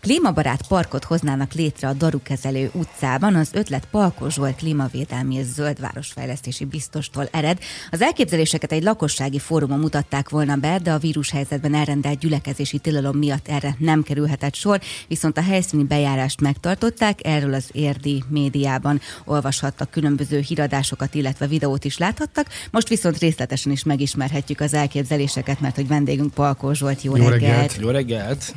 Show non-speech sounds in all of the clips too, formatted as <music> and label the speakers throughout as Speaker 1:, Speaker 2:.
Speaker 1: Klímabarát parkot hoznának létre a Darukezelő utcában, az ötlet Palkó Zsolt klímavédelmi és zöldvárosfejlesztési biztostól ered. Az elképzeléseket egy lakossági fórumon mutatták volna be, de a vírushelyzetben elrendelt gyülekezési tilalom miatt erre nem kerülhetett sor, viszont a helyszíni bejárást megtartották, erről az érdi médiában olvashattak különböző híradásokat, illetve videót is láthattak. Most viszont részletesen is megismerhetjük az elképzeléseket, mert hogy vendégünk Palkó Zsolt, jó,
Speaker 2: Jó
Speaker 1: reggelt!
Speaker 2: reggelt.
Speaker 3: Jó reggelt!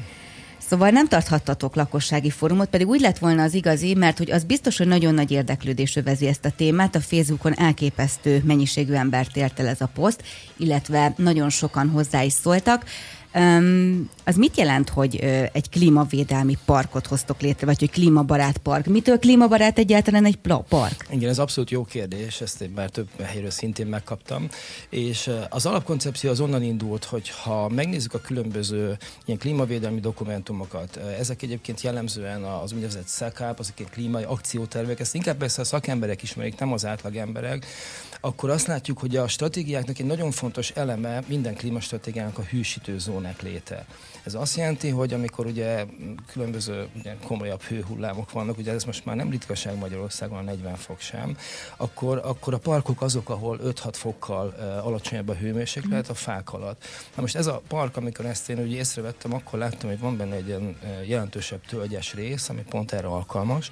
Speaker 1: Szóval nem tarthattatok lakossági fórumot, pedig úgy lett volna az igazi, mert hogy az biztos, hogy nagyon nagy érdeklődés övezi ezt a témát. A Facebookon elképesztő mennyiségű embert ért el ez a poszt, illetve nagyon sokan hozzá is szóltak. Um, az mit jelent, hogy egy klímavédelmi parkot hoztok létre, vagy hogy klímabarát park? Mitől klímabarát egyáltalán egy park?
Speaker 3: Igen, ez abszolút jó kérdés, ezt én már több helyről szintén megkaptam. És az alapkoncepció az onnan indult, hogy ha megnézzük a különböző ilyen klímavédelmi dokumentumokat, ezek egyébként jellemzően az úgynevezett SZEKÁP, azok ilyen klímai akciótervek, ezt inkább persze a szakemberek ismerik, nem az átlag emberek, akkor azt látjuk, hogy a stratégiáknak egy nagyon fontos eleme minden klímastratégiának a hűsítő zónák léte. Ez azt jelenti, hogy amikor ugye különböző ugye, komolyabb hőhullámok vannak, ugye ez most már nem ritkaság Magyarországon, a 40 fok sem, akkor, akkor a parkok azok, ahol 5-6 fokkal uh, alacsonyabb a hőmérséklet a fák alatt. Na most ez a park, amikor ezt én ugye észrevettem, akkor láttam, hogy van benne egy ilyen jelentősebb tölgyes rész, ami pont erre alkalmas.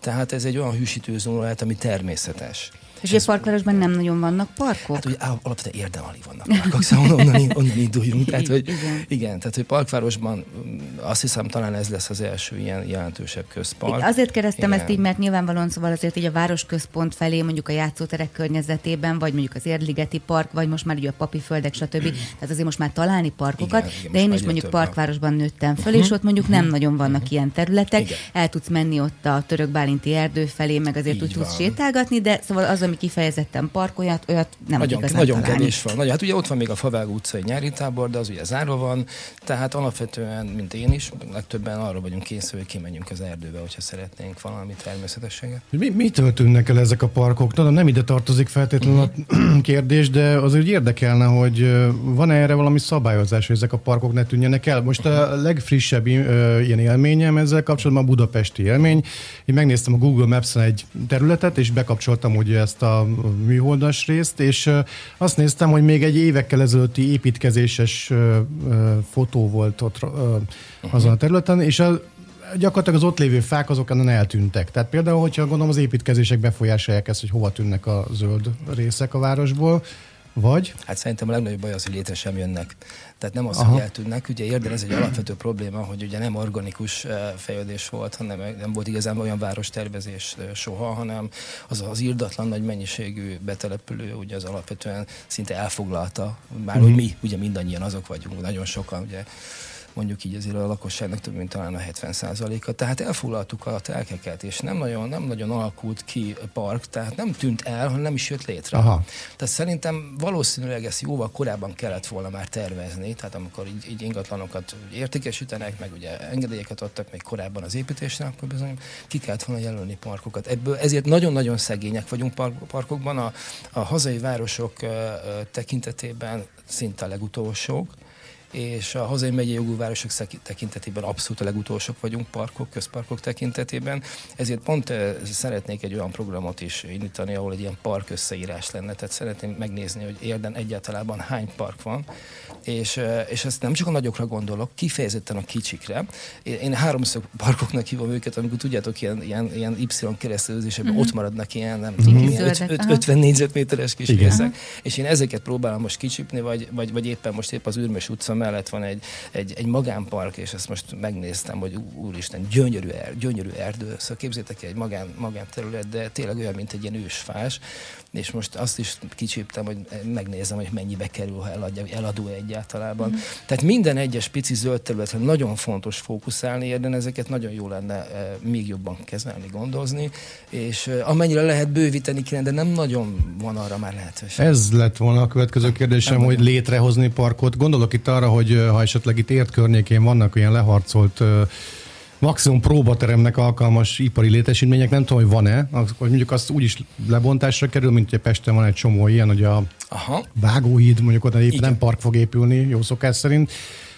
Speaker 3: Tehát ez egy olyan hűsítőzóna lehet, ami természetes.
Speaker 1: És a parkvárosban nem nagyon vannak parkok?
Speaker 3: Hát ugye alapvetően érdem alig vannak parkok, szóval onnan, <laughs> onnan induljunk. Tehát, hogy,
Speaker 1: Igen.
Speaker 3: igen, tehát hogy parkvárosban mm, azt hiszem talán ez lesz az első ilyen jelentősebb közpark.
Speaker 1: Azért kérdeztem
Speaker 3: Igen.
Speaker 1: ezt így, mert nyilvánvalóan szóval azért így a városközpont felé, mondjuk a játszóterek környezetében, vagy mondjuk az Érdligeti Park, vagy most már ugye a papiföldek, stb. Tehát azért most már találni parkokat,
Speaker 3: Igen, igen,
Speaker 1: de én is mondjuk
Speaker 3: egyre több van.
Speaker 1: parkvárosban nőttem föl, és ott mondjuk nem nagyon vannak ilyen területek.
Speaker 3: Igen.
Speaker 1: El tudsz menni ott a török bálinti erdő felé, meg azért
Speaker 3: Így
Speaker 1: úgy tudsz sétálgatni, de szóval az, ami kifejezetten park, olyat, olyat nem
Speaker 3: Nagyon,
Speaker 1: igazán
Speaker 3: nagyon
Speaker 1: találni.
Speaker 3: kevés van. Nagyon, hát ugye ott van még a Favágó utcai nyári tábor, de az ugye zárva van, tehát alapvetően, mint én is, legtöbben arra vagyunk készül, hogy kimenjünk az erdőbe, hogyha szeretnénk valami természetességet.
Speaker 2: Mi, mitől tűnnek el ezek a parkok? Tudom, nem ide tartozik feltétlenül a <clears throat> kérdés, de azért úgy érdekelne, hogy van-e erre valami szabályozás, hogy ezek a parkok ne tűnjenek el? Most a legfrissebb ö, ilyen élményem ezzel kapcsolatban a budapesti élmény. Én megnéztem a Google Maps-en egy területet, és bekapcsoltam ugye ezt a műholdas részt, és azt néztem, hogy még egy évekkel ezelőtti építkezéses fotó volt ott azon a területen, és a, gyakorlatilag az ott lévő fák azok onnan eltűntek. Tehát például, hogyha gondolom az építkezések befolyásolják ezt, hogy hova tűnnek a zöld részek a városból, vagy
Speaker 3: Hát szerintem a legnagyobb baj az, hogy létre sem jönnek. Tehát nem az,
Speaker 2: Aha.
Speaker 3: hogy eltűnnek. Ugye érden ez egy alapvető probléma, hogy ugye nem organikus fejlődés volt, hanem nem volt igazán olyan várostervezés soha, hanem az az írdatlan nagy mennyiségű betelepülő ugye az alapvetően szinte elfoglalta. Már hogy mi, ugye mindannyian azok vagyunk, nagyon sokan, ugye mondjuk így azért a lakosságnak több mint talán a 70%-a. Tehát elfoglaltuk a telkeket, és nem nagyon, nem nagyon alakult ki park, tehát nem tűnt el, hanem nem is jött létre.
Speaker 2: Aha.
Speaker 3: Tehát szerintem valószínűleg ezt jóval korábban kellett volna már tervezni, tehát amikor így, így ingatlanokat értékesítenek, meg ugye engedélyeket adtak még korábban az építésre, akkor bizony ki kellett volna jelölni parkokat. Ebből ezért nagyon-nagyon szegények vagyunk park, parkokban, a, a hazai városok ö, ö, tekintetében szinte a legutolsók, és a hazai megyei jogú városok tekintetében abszolút a legutolsók vagyunk parkok, közparkok tekintetében. Ezért pont eh, szeretnék egy olyan programot is indítani, ahol egy ilyen park összeírás lenne. Tehát szeretném megnézni, hogy érden egyáltalán hány park van, és, eh, és ezt nem csak a nagyokra gondolok, kifejezetten a kicsikre. Én háromszög parkoknak hívom őket, amikor tudjátok, ilyen, ilyen, ilyen Y kereszteződésekben
Speaker 1: Mhm.
Speaker 3: ott maradnak ilyen, nem tudom, ilyen öt-
Speaker 1: Zöldek,
Speaker 3: öt-
Speaker 1: aha.
Speaker 3: 50 négyzetméteres kis részek. És én ezeket próbálom most kicsipni, vagy, vagy, vagy éppen most épp az Ürmös utca mellett van egy, egy, egy magánpark, és ezt most megnéztem, hogy úristen, gyönyörű, er, gyönyörű erdő, szóval képzétek egy magán, magánterület, de tényleg olyan, mint egy ilyen ősfás, és most azt is kicsíptem, hogy megnézem, hogy mennyibe kerül, ha eladja, eladó egyáltalában. Mm. Tehát minden egyes pici zöld területre nagyon fontos fókuszálni, érden ezeket nagyon jó lenne e, még jobban kezelni, gondozni, és e, amennyire lehet bővíteni kéne, de nem nagyon van arra már lehetőség.
Speaker 2: Ez lett volna a következő kérdésem, hogy létrehozni parkot. Gondolok itt arra, hogy e, ha esetleg itt ért környékén vannak olyan leharcolt maximum próbateremnek alkalmas ipari létesítmények, nem tudom, hogy van-e, hogy mondjuk azt úgy is lebontásra kerül, mint hogy Pesten van egy csomó ilyen, hogy a Aha. vágóhíd, mondjuk oda épp nem park fog épülni, jó szokás szerint,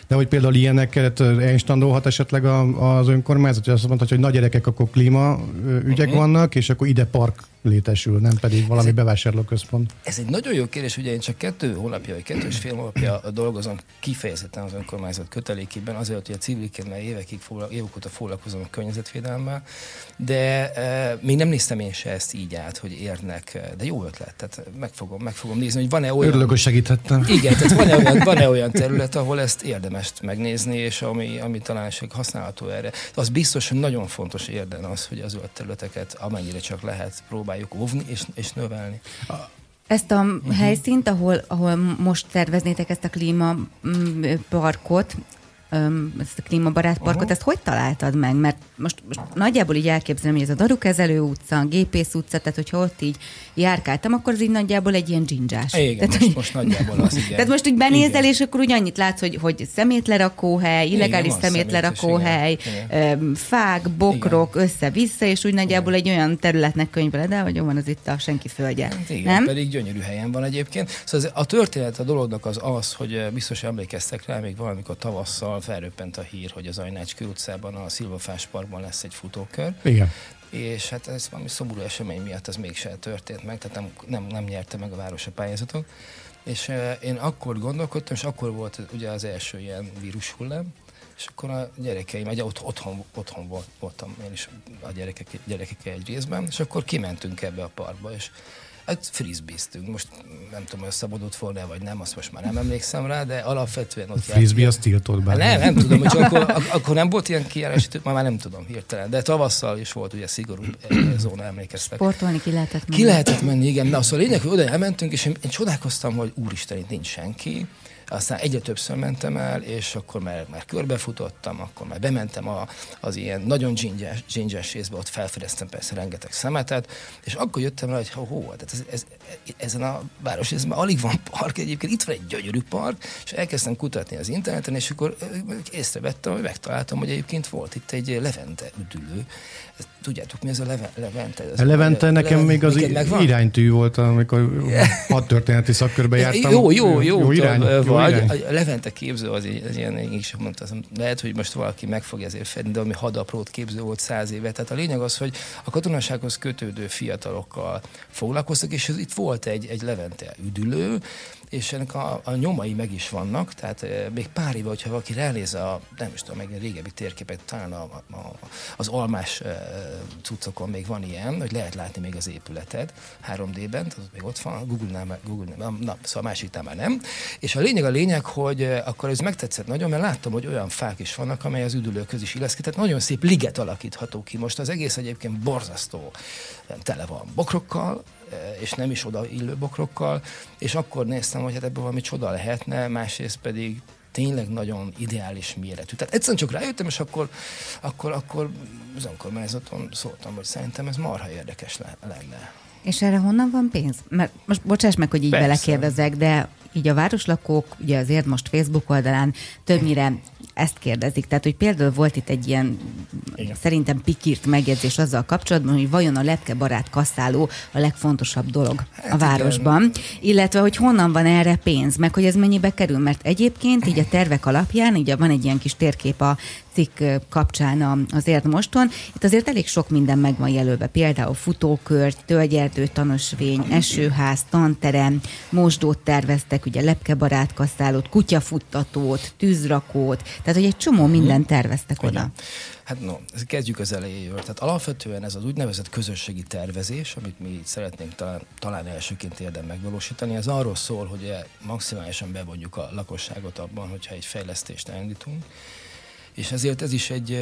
Speaker 2: de hogy például ilyeneket elstandolhat esetleg az önkormányzat, hogy azt mondta, hogy nagy gyerekek, akkor klíma ügyek uh-huh. vannak, és akkor ide park létesül, nem pedig valami bevásárlóközpont.
Speaker 3: Ez egy nagyon jó kérdés, ugye én csak kettő hónapja, vagy kettő és fél hónapja dolgozom kifejezetten az önkormányzat kötelékében, azért, hogy a civilként már évekig foglal, évek óta foglalkozom a környezetvédelemmel, de e, még nem néztem én se ezt így át, hogy érnek, de jó ötlet, tehát meg fogom, meg fogom nézni, hogy van-e olyan...
Speaker 2: Örülök, hogy segíthettem.
Speaker 3: Igen, tehát van-e olyan, van-e olyan terület, ahol ezt érdemes megnézni, és ami, ami talán használható erre. Az biztos, hogy nagyon fontos érden az, hogy az zöld területeket amennyire csak lehet próbálni próbáljuk óvni és, és növelni.
Speaker 1: Ezt a uh-huh. helyszínt, ahol, ahol most terveznétek ezt a klímaparkot, ezt a klímabarát parkot, uh-huh. ezt hogy találtad meg? Mert most, most nagyjából így elképzelem, hogy ez a Darukezelő utca, a Gépész utca, tehát hogyha ott így járkáltam, akkor az így nagyjából egy ilyen dzsindzsás.
Speaker 3: Igen,
Speaker 1: tehát,
Speaker 3: most, hogy, most nagyjából az, igen.
Speaker 1: Tehát most úgy benézel, igen. és akkor úgy annyit látsz, hogy, hogy szemétlerakóhely, illegális igen, szemétlerakóhely, fák, bokrok, igen. össze-vissza, és úgy nagyjából igen. egy olyan területnek könyveled el, hogy van az itt a senki földje. Hát
Speaker 3: igen, nem? pedig gyönyörű helyen van egyébként. Szóval a történet a dolognak az az, hogy biztos emlékeztek rá, még valamikor tavasszal felröppent a hír, hogy az Ajnácskő utcában, a Szilvafás parkban lesz egy futókör.
Speaker 2: Igen.
Speaker 3: És hát ez valami szomorú esemény miatt ez mégsem történt meg, tehát nem, nem, nem nyerte meg a város a pályázatot. És uh, én akkor gondolkodtam, és akkor volt ugye az első ilyen vírus hullám, és akkor a gyerekeim, egy ott, otthon, otthon volt, voltam én is a gyerekek, gyerekekkel egy részben, és akkor kimentünk ebbe a parkba, és Hát frisbeeztünk. Most nem tudom, hogy szabadott volna vagy nem, azt most már nem emlékszem rá, de alapvetően ott... A
Speaker 2: frisbee azt tiltott
Speaker 3: bár. Nem, nem tudom, hogy <laughs> akkor, akkor nem volt ilyen kijárás, már, már nem tudom hirtelen, de tavasszal is volt ugye szigorú zóna, emlékeztek.
Speaker 1: Sportolni ki lehetett menni.
Speaker 3: Ki lehetett menni, igen. Na, szóval lényeg, hogy oda elmentünk, és én, én csodálkoztam, hogy úristen, itt nincs senki aztán egyre többször mentem el, és akkor már, már körbefutottam, akkor már bementem a, az ilyen nagyon dzsingyes, dzsingyes részbe, ott felfedeztem persze rengeteg szemetet, és akkor jöttem rá, hogy hó, tehát ez, ez, ezen a város ez már alig van park egyébként, itt van egy gyönyörű park, és elkezdtem kutatni az interneten, és akkor észrevettem, hogy megtaláltam, hogy egyébként volt itt egy levente üdülő, tudjátok, mi ez a leve, Levente? Ez
Speaker 2: a Levente a, nekem Levente, még az iránytű volt, amikor <laughs> yeah. történeti szakkörbe jártam.
Speaker 3: Jó, jó, jó, jó irány, vagy. Jó irány. A Levente képző az, az ilyen, én is mondtam, lehet, hogy most valaki meg fog ezért fedni, de ami hadaprót képző volt száz éve. Tehát a lényeg az, hogy a katonasághoz kötődő fiatalokkal foglalkoztak, és ez, itt volt egy, egy Levente üdülő, és ennek a, a nyomai meg is vannak, tehát még pár éve, hogyha valaki ránéz a, nem is tudom, meg a régebbi térképet, talán a, a, az almás e, cuccokon még van ilyen, hogy lehet látni még az épületet 3D-ben, tehát még ott van, Google-nál, Google na, szóval a másik már nem. És a lényeg a lényeg, hogy akkor ez megtetszett nagyon, mert láttam, hogy olyan fák is vannak, amely az üdülőköz is illeszkedett, nagyon szép liget alakítható ki. Most az egész egyébként borzasztó, tele van bokrokkal, és nem is oda illő bokrokkal, és akkor néztem, hogy hát ebből valami csoda lehetne, másrészt pedig tényleg nagyon ideális méretű. Tehát egyszerűen csak rájöttem, és akkor, akkor, akkor az önkormányzaton szóltam, hogy szerintem ez marha érdekes lenne.
Speaker 1: És erre honnan van pénz? Mert most bocsáss meg, hogy így Persze. belekérdezek, de így a városlakók, ugye azért most Facebook oldalán többnyire ezt kérdezik. Tehát, hogy például volt itt egy ilyen Igen. szerintem pikírt megjegyzés azzal kapcsolatban, hogy vajon a lepke barát kasszáló a legfontosabb dolog hát a városban, igen. illetve hogy honnan van erre pénz, meg hogy ez mennyibe kerül, mert egyébként így a tervek alapján, így van egy ilyen kis térkép a cikk kapcsán az Érd Moston. Itt azért elég sok minden meg van jelölve, például futókör, tölgyerdő, tanösvény, esőház, tanterem, mosdót terveztek, ugye lepkebarát kaszálót, kutyafuttatót, tűzrakót, tehát hogy egy csomó mindent terveztek oda. Igen.
Speaker 3: Hát no, kezdjük az elejéről. Tehát alapvetően ez az úgynevezett közösségi tervezés, amit mi szeretnénk talán, talán elsőként érdem megvalósítani, ez arról szól, hogy maximálisan bevonjuk a lakosságot abban, hogyha egy fejlesztést elindítunk, és ezért ez is egy,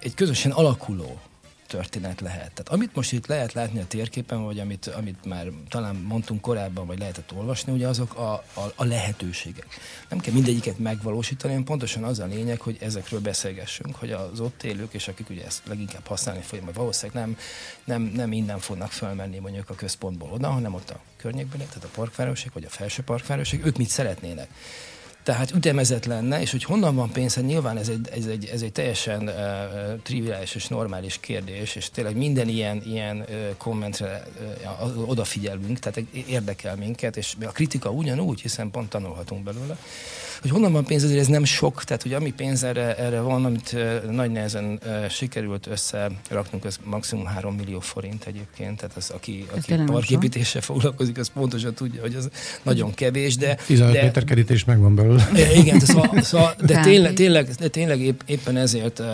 Speaker 3: egy közösen alakuló történet lehet. Tehát amit most itt lehet látni a térképen, vagy amit, amit már talán mondtunk korábban, vagy lehetett olvasni, ugye azok a, a, a lehetőségek. Nem kell mindegyiket megvalósítani, hanem pontosan az a lényeg, hogy ezekről beszélgessünk, hogy az ott élők, és akik ugye ezt leginkább használni fogják, majd valószínűleg nem, nem, nem innen fognak felmenni mondjuk a központból oda, hanem ott a környékben, tehát a parkvárosok, vagy a felső parkvárosok, ők mit szeretnének tehát ütemezett lenne, és hogy honnan van pénz, hát nyilván ez egy, ez egy, ez egy teljesen uh, triviális és normális kérdés, és tényleg minden ilyen, ilyen uh, kommentre uh, odafigyelünk, tehát érdekel minket, és a kritika ugyanúgy, hiszen pont tanulhatunk belőle hogy honnan van pénz, azért ez nem sok, tehát hogy ami pénz erre, erre van, amit nagy nehezen sikerült összeraknunk, az maximum 3 millió forint egyébként, tehát az, aki, aki parképítéssel foglalkozik, az pontosan tudja, hogy az nagyon kevés, de...
Speaker 2: 15 de, méter kerítés megvan belőle.
Speaker 3: Igen, de, szóval, szóval, de tényleg, tényleg, de tényleg épp, éppen ezért uh,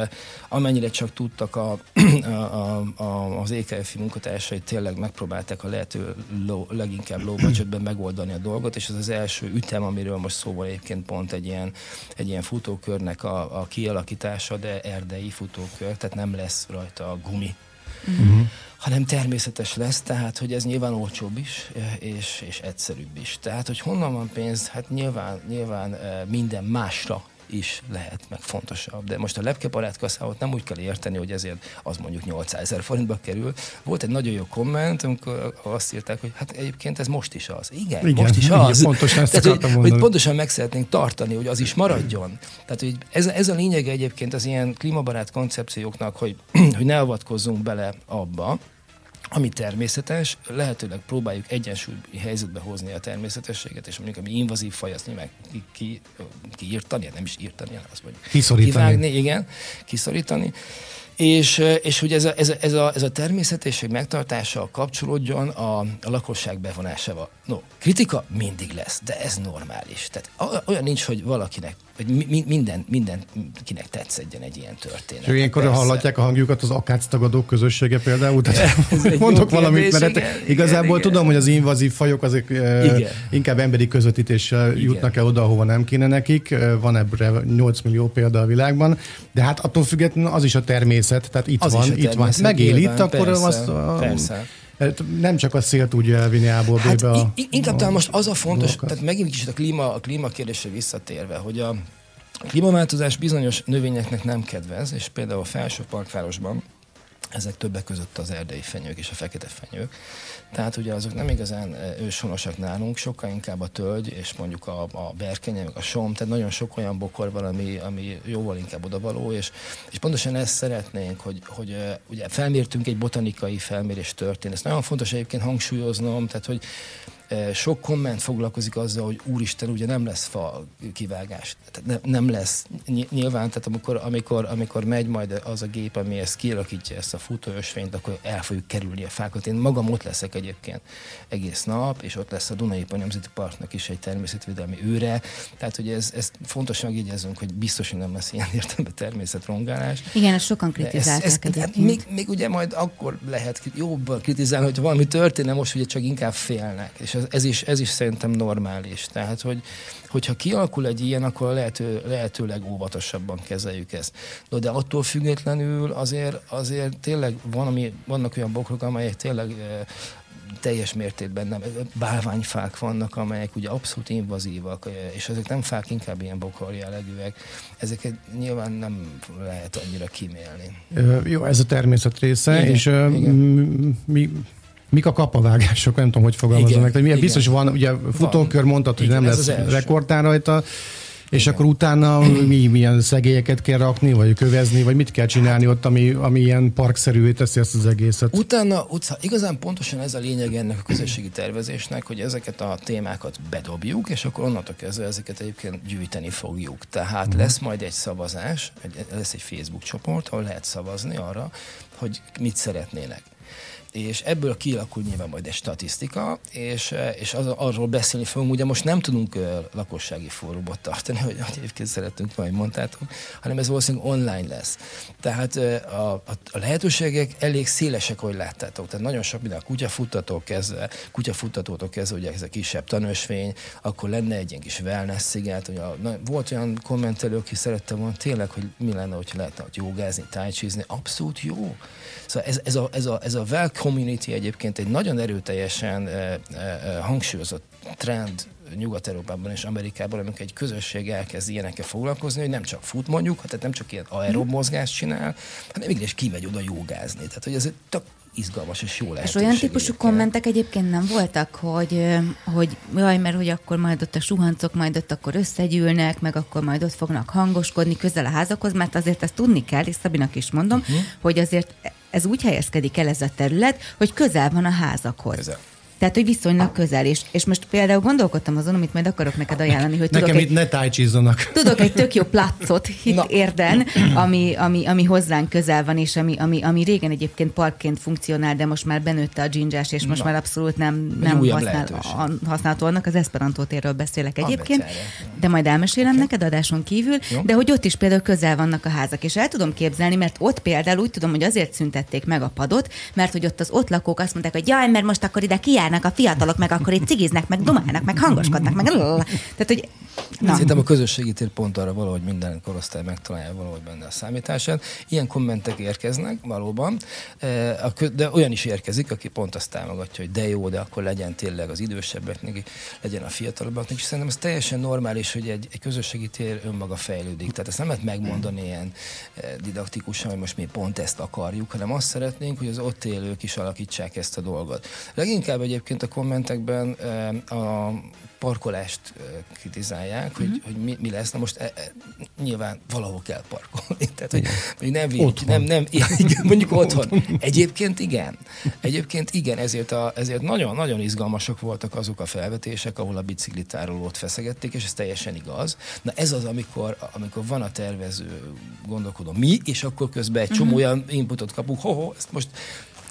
Speaker 3: amennyire csak tudtak a, a, a, a, az EKF munkatársai tényleg megpróbálták a lehető low, leginkább low budgetben megoldani a dolgot, és ez az első ütem, amiről most szó van egyébként pont egy ilyen, egy ilyen futókörnek a, a kialakítása, de erdei futókör, tehát nem lesz rajta a gumi. Uh-huh hanem természetes lesz, tehát hogy ez nyilván olcsóbb is, és, és egyszerűbb is. Tehát, hogy honnan van pénz, hát nyilván, nyilván eh, minden másra is lehet, meg fontosabb. De most a lepkebarátkaszámot nem úgy kell érteni, hogy ezért az mondjuk 800 ezer forintba kerül. Volt egy nagyon jó komment, amikor azt írták, hogy hát egyébként ez most is az. Igen, igen most is az.
Speaker 2: Igen, pontosan ezt
Speaker 3: Tehát, hogy, hogy pontosan meg szeretnénk tartani, hogy az is maradjon. Tehát, hogy ez, ez a lényege egyébként az ilyen klímabarát koncepcióknak, hogy, <clears throat> hogy ne avatkozzunk bele abba, ami természetes, lehetőleg próbáljuk egyensúly helyzetbe hozni a természetességet, és mondjuk ami invazív faj, azt meg ki, ki, kiírtani, nem is írtani, az vagy
Speaker 2: kiszorítani.
Speaker 3: kivágni, igen, kiszorítani. És, és hogy ez a, ez, a, ez, a, ez a természetesség megtartása kapcsolódjon a, a lakosság bevonásával. No, kritika mindig lesz, de ez normális. Tehát olyan nincs, hogy valakinek, hogy mi, minden, mindenkinek tetszedjen egy ilyen történet. És
Speaker 2: ilyenkor persze. hallatják a hangjukat az akác tagadók közössége például? Tehát mondok valamit, mert igen, igazából igen, tudom, igen. hogy az invazív fajok azok igen. inkább emberi közvetítéssel igen. jutnak el oda, ahova nem kéne nekik. Van ebbre 8 millió példa a világban, de hát attól függetlenül az is a természet, tehát itt az van, itt van. Megél itt, akkor persze, azt... A, persze Hát nem csak a szél tudja elvinni A-ból hát
Speaker 3: a... Inkább talán most az a fontos, dolgokat. tehát megint kicsit a klíma, a klíma kérdésre visszatérve, hogy a klímaváltozás bizonyos növényeknek nem kedvez, és például a felső parkvárosban ezek többek között az erdei fenyők és a fekete fenyők. Tehát ugye azok nem igazán őshonosak nálunk, sokkal inkább a tölgy, és mondjuk a, a berkenye, a som, tehát nagyon sok olyan bokor van, ami, ami jóval inkább odavaló, és, és pontosan ezt szeretnénk, hogy, hogy ugye felmértünk egy botanikai felmérés történet. Ez nagyon fontos egyébként hangsúlyoznom, tehát hogy sok komment foglalkozik azzal, hogy úristen, ugye nem lesz fa kivágás. Tehát ne, nem lesz. Nyilván, tehát amikor, amikor, amikor megy majd az a gép, ami ezt kialakítja, ezt a futóösvényt, akkor el fogjuk kerülni a fákat. Én magam ott leszek egyébként egész nap, és ott lesz a Dunai Nemzeti Parknak is egy természetvédelmi őre. Tehát, hogy ez, ez fontos megjegyezzünk, hogy biztos, hogy nem lesz ilyen értelemben természetrongálás.
Speaker 1: Igen, ezt sokan kritizálták. Ez, ez,
Speaker 3: hát még, még, ugye majd akkor lehet jobban kritizálni, hogy valami történne, most ugye csak inkább félnek. És ez, ez, is, ez is szerintem normális. Tehát, hogy, hogyha kialakul egy ilyen, akkor lehető, lehetőleg óvatosabban kezeljük ezt. No, de attól függetlenül azért, azért tényleg van, ami, vannak olyan bokrok, amelyek tényleg teljes mértékben nem. Bálványfák vannak, amelyek ugye abszolút invazívak, és ezek nem fák, inkább ilyen bokor jellegűek. Ezeket nyilván nem lehet annyira kimélni.
Speaker 2: Jó, ez a természet része, igen, és igen. mi Mik a kapavágások? Nem tudom, hogy fogalmazom meg. Milyen biztos van, ugye futókör mondtad, hogy igen, nem lesz rekordtár rajta. És Igen. akkor utána mi, milyen szegélyeket kell rakni, vagy kövezni, vagy mit kell csinálni ott, ami, ami ilyen parkszerűvé teszi ezt az egészet?
Speaker 3: Utána, utca, igazán pontosan ez a lényeg ennek a közösségi tervezésnek, hogy ezeket a témákat bedobjuk, és akkor onnantól kezdve ezeket egyébként gyűjteni fogjuk. Tehát uh-huh. lesz majd egy szavazás, lesz egy Facebook csoport, ahol lehet szavazni arra, hogy mit szeretnének és ebből kialakul nyilván majd egy statisztika, és, és az, arról beszélni fogunk. Ugye most nem tudunk lakossági fórumot tartani, <laughs> hogy egyébként szeretünk, majd mondtátok, hanem ez valószínűleg online lesz. Tehát a, a, a lehetőségek elég szélesek, ahogy láttátok. Tehát nagyon sok minden a kutyafuttatók kezdve, kutyafuttatótól kezdve, ugye ez a kisebb tanösvény, akkor lenne egy ilyen kis wellness sziget. Ugye, na, volt olyan kommentelő, aki szerette volna tényleg, hogy mi lenne, hogyha lehetne hogy jogázni, tájcsizni. Abszolút jó. Szóval ez, ez, a, ez, a, ez a well community egyébként egy nagyon erőteljesen eh, eh, hangsúlyozott trend Nyugat-Európában és Amerikában, amikor egy közösség elkezd ilyenekkel foglalkozni, hogy nem csak fut mondjuk, tehát nem csak ilyen aerob mhm. mozgást csinál, hanem mégis kimegy oda jogázni. Tehát, hogy ez egy tök izgalmas és jó lehet.
Speaker 1: És olyan típusú kommentek egyébként nem voltak, hogy, hogy jaj, mert hogy akkor majd ott a suhancok majd ott akkor összegyűlnek, meg akkor majd ott fognak hangoskodni közel a házakhoz, mert azért ezt tudni kell, és Szabinak is mondom, uh-huh. hogy azért ez úgy helyezkedik el ez a terület, hogy közel van a házakhoz. Közel. Tehát, hogy viszonylag közel is. És most például gondolkodtam azon, amit majd akarok neked ajánlani, hogy
Speaker 2: Nekem
Speaker 1: tudok
Speaker 2: itt egy, ne tájcsizzanak.
Speaker 1: Tudok egy tök jó placot <laughs> itt Na. érden, ami, ami, ami hozzánk közel van, és ami, ami, ami régen egyébként parkként funkcionál, de most már benőtte a dzsindzsás, és most Na. már abszolút nem, nem használ, a, használható annak. Az Esperanto térről beszélek egyébként, de majd elmesélem okay. neked adáson kívül, jó. de hogy ott is például közel vannak a házak, és el tudom képzelni, mert ott például úgy tudom, hogy azért szüntették meg a padot, mert hogy ott az ott lakók azt mondták, hogy jaj, mert most akkor ide kijár járnak a fiatalok, meg akkor itt cigiznek, meg dumálnak, meg hangoskodnak, meg Tehát, hogy...
Speaker 3: Na. Szerintem a közösségi tér pont arra valahogy minden korosztály megtalálja valahogy benne a számítását. Ilyen kommentek érkeznek valóban, e, de olyan is érkezik, aki pont azt támogatja, hogy de jó, de akkor legyen tényleg az idősebbeknek, legyen a fiatalabbaknak, és szerintem ez teljesen normális, hogy egy, egy közösségi tér önmaga fejlődik. Tehát ezt nem lehet megmondani ilyen e, didaktikusan, hogy most mi pont ezt akarjuk, hanem azt szeretnénk, hogy az ott élők is alakítsák ezt a dolgot. Leginkább egy egyébként a kommentekben a parkolást kritizálják, hogy, uh-huh. hogy mi, mi lesz. Na most e, e, nyilván valahol kell parkolni. <laughs> Tehát, hogy, hogy nem, nem, nem, <laughs> igen, mondjuk otthon. Egyébként igen. Egyébként igen, ezért, a, ezért nagyon, nagyon izgalmasak voltak azok a felvetések, ahol a biciklitárolót feszegették, és ez teljesen igaz. Na ez az, amikor, amikor van a tervező, gondolkodom mi, és akkor közben egy csomó uh-huh. olyan inputot kapunk, ho, ezt most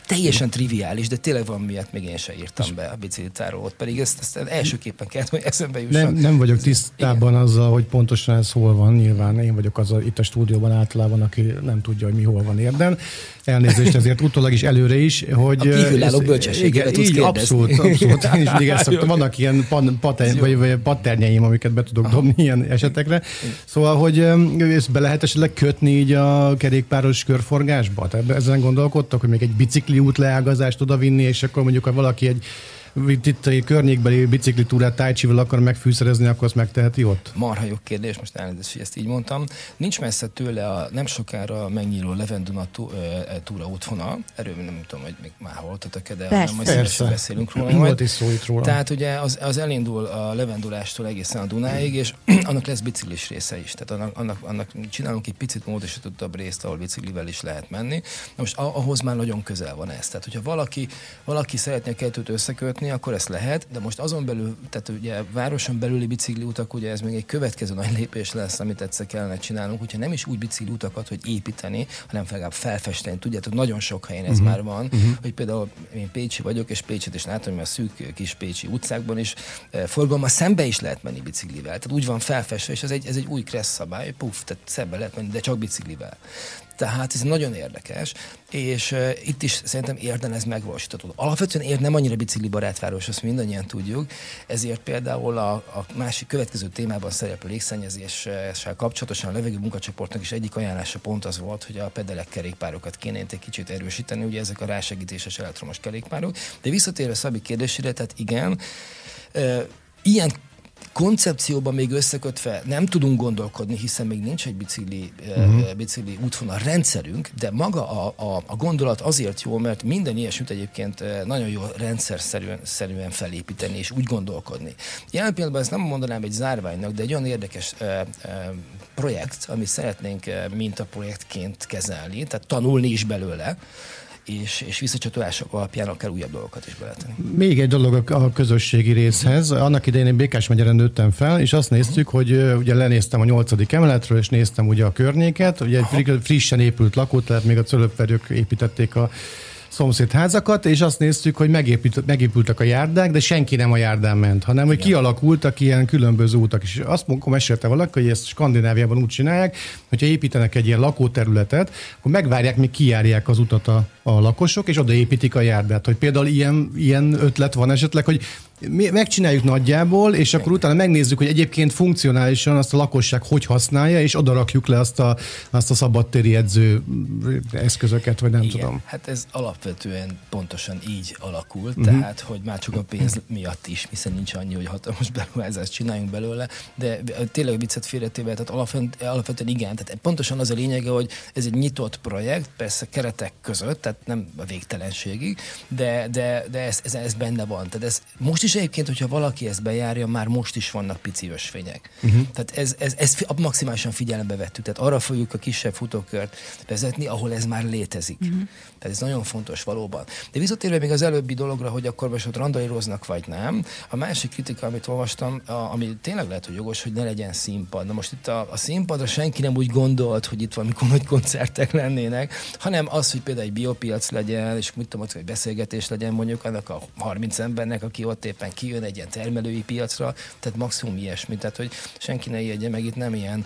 Speaker 3: teljesen triviális, de tényleg van miatt még én sem írtam be a biciklitáról, pedig ezt, ezt elsőképpen kellett, hogy eszembe jusson.
Speaker 2: Nem, nem vagyok tisztában Igen. azzal, hogy pontosan ez hol van, nyilván én vagyok az a, itt a stúdióban általában, aki nem tudja, hogy mi hol van érden. Elnézést ezért utólag is előre is, hogy... A
Speaker 3: kívülálló bölcsességére tudsz
Speaker 2: így, abszolút, abszolút. Én is mindig ezt szoktam. Vannak ilyen pan, paten, vagy, vagy patternyeim, amiket be tudok Aha. dobni ilyen esetekre. Szóval, hogy ezt be lehet esetleg kötni így a kerékpáros körforgásba? Tehát ezen gondolkodtak, hogy még egy bicikli útleágazást odavinni, és akkor mondjuk, ha valaki egy itt a környékbeli biciklitúrát tájcsival akar megfűszerezni, akkor azt megteheti ott?
Speaker 3: Marha jó kérdés, most elnézést, hogy ezt így mondtam. Nincs messze tőle a nem sokára megnyíló Levenduna túra útvonal. Erről nem tudom, hogy még már hallottak de
Speaker 1: Persze.
Speaker 3: nem majd beszélünk róla.
Speaker 2: Volt is szó itt róla.
Speaker 3: Tehát ugye az, az elindul a Levendulástól egészen a Dunáig, és <clears throat> annak lesz biciklis része is. Tehát annak, annak, annak csinálunk egy picit módosítottabb részt, ahol biciklivel is lehet menni. Na most ahhoz már nagyon közel van ez. Tehát, hogyha valaki, valaki szeretné a kettőt összekötni, vezetni, akkor ezt lehet, de most azon belül, tehát ugye városon belüli bicikliutak, ugye ez még egy következő nagy lépés lesz, amit egyszer kellene csinálnunk, hogyha nem is úgy bicikliutakat, hogy építeni, hanem legalább felfesteni. Tudjátok, nagyon sok helyen ez uh-huh. már van, uh-huh. hogy például én Pécsi vagyok, és Pécsit is látom, hogy a szűk kis Pécsi utcákban is e, forgalma szembe is lehet menni biciklivel. Tehát úgy van felfestve, és ez egy, ez egy új kressz szabály, puf, tehát szembe lehet menni, de csak biciklivel. Tehát ez nagyon érdekes, és uh, itt is szerintem Érden ez megvalósítható. Alapvetően Érd nem annyira biciklibarát város, azt mindannyian tudjuk, ezért például a, a másik következő témában szereplő légszennyezéssel kapcsolatosan a levegő munkacsoportnak is egyik ajánlása pont az volt, hogy a pedelek kerékpárokat kéne egy kicsit erősíteni, ugye ezek a rásegítéses elektromos kerékpárok. De visszatérve Szabi kérdésére, tehát igen, uh, ilyen koncepcióban még összekötve nem tudunk gondolkodni, hiszen még nincs egy bicikli, uh-huh. bicikli útvonal rendszerünk, de maga a, a, a gondolat azért jó, mert minden ilyesmit egyébként nagyon jó rendszer szerűen, szerűen felépíteni és úgy gondolkodni. Jelen pillanatban ezt nem mondanám egy zárványnak, de egy olyan érdekes uh, uh, projekt, amit szeretnénk mintaprojektként kezelni, tehát tanulni is belőle, és, és visszacsatolások alapján akár újabb dolgokat is beletenni.
Speaker 2: Még egy dolog a közösségi részhez. Annak idején én Békás megyeren nőttem fel, és azt néztük, hogy ugye lenéztem a nyolcadik emeletről, és néztem ugye a környéket. Ugye egy frissen épült lakótelet, még a cölöpverők építették a szomszédházakat, és azt néztük, hogy megépült, megépültek a járdák, de senki nem a járdán ment, hanem hogy kialakultak ilyen különböző útak. És azt mondom, mesélte valaki, hogy ezt Skandináviában úgy csinálják, hogyha építenek egy ilyen lakóterületet, akkor megvárják, míg kijárják az utat a, a lakosok, és odaépítik a járdát. Hogy például ilyen, ilyen ötlet van esetleg, hogy mi megcsináljuk nagyjából, és akkor utána megnézzük, hogy egyébként funkcionálisan azt a lakosság hogy használja, és oda rakjuk le azt a, azt a szabadtéri edző eszközöket, vagy nem
Speaker 3: Igen,
Speaker 2: tudom.
Speaker 3: Hát ez alapvetően pontosan így alakult, uh-huh. tehát, hogy már csak a pénz miatt is, hiszen nincs annyi, hogy hatalmas beruházást csináljunk belőle, de tényleg viccet félretéve, tehát alapvetően, alapvetően igen, tehát pontosan az a lényege, hogy ez egy nyitott projekt, persze keretek között, tehát nem a végtelenségig, de, de, de ez, ez, ez benne van. Tehát ez most is is egyébként, hogyha valaki ezt bejárja, már most is vannak pici ösvények. Uh-huh. Tehát ez, ez, ez maximálisan figyelembe vettük. Tehát arra fogjuk a kisebb futókört vezetni, ahol ez már létezik. Uh-huh. Tehát ez nagyon fontos valóban. De visszatérve még az előbbi dologra, hogy akkor most ott randalíroznak, vagy nem. A másik kritika, amit olvastam, a, ami tényleg lehet, hogy jogos, hogy ne legyen színpad. Na most itt a, a színpadra senki nem úgy gondolt, hogy itt valami nagy koncertek lennének, hanem az, hogy például egy biopiac legyen, és mit tudom, hogy beszélgetés legyen mondjuk annak a 30 embernek, aki ott épp éppen kijön egy ilyen termelői piacra, tehát maximum ilyesmi, tehát hogy senki ne ijedje meg, itt nem ilyen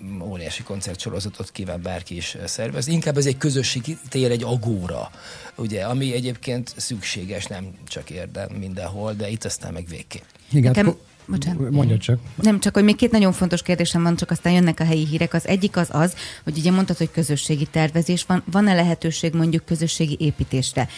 Speaker 3: um, óriási koncertsorozatot kíván bárki is szervezni, inkább ez egy közösségi tér, egy agóra, ugye, ami egyébként szükséges, nem csak érdem mindenhol, de itt aztán meg végképp.
Speaker 2: Igen, Nekem... Bocsánat. Mondja csak.
Speaker 1: Nem, csak hogy még két nagyon fontos kérdésem van, csak aztán jönnek a helyi hírek. Az egyik az az, hogy ugye mondtad, hogy közösségi tervezés van. Van-e lehetőség mondjuk közösségi építésre?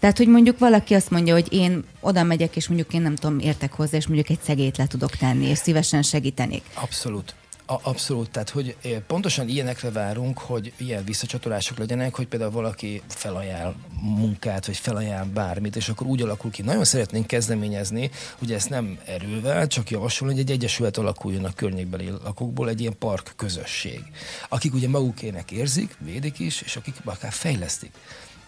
Speaker 1: Tehát, hogy mondjuk valaki azt mondja, hogy én oda megyek, és mondjuk én nem tudom, értek hozzá, és mondjuk egy szegét le tudok tenni, és szívesen segítenék.
Speaker 3: Abszolút. A, abszolút, tehát hogy pontosan ilyenekre várunk, hogy ilyen visszacsatolások legyenek, hogy például valaki felajánl munkát, vagy felajánl bármit, és akkor úgy alakul ki. Nagyon szeretnénk kezdeményezni, ugye ezt nem erővel, csak javasolni, hogy egy egyesület alakuljon a környékbeli lakókból, egy ilyen park közösség, akik ugye magukének érzik, védik is, és akik akár fejlesztik.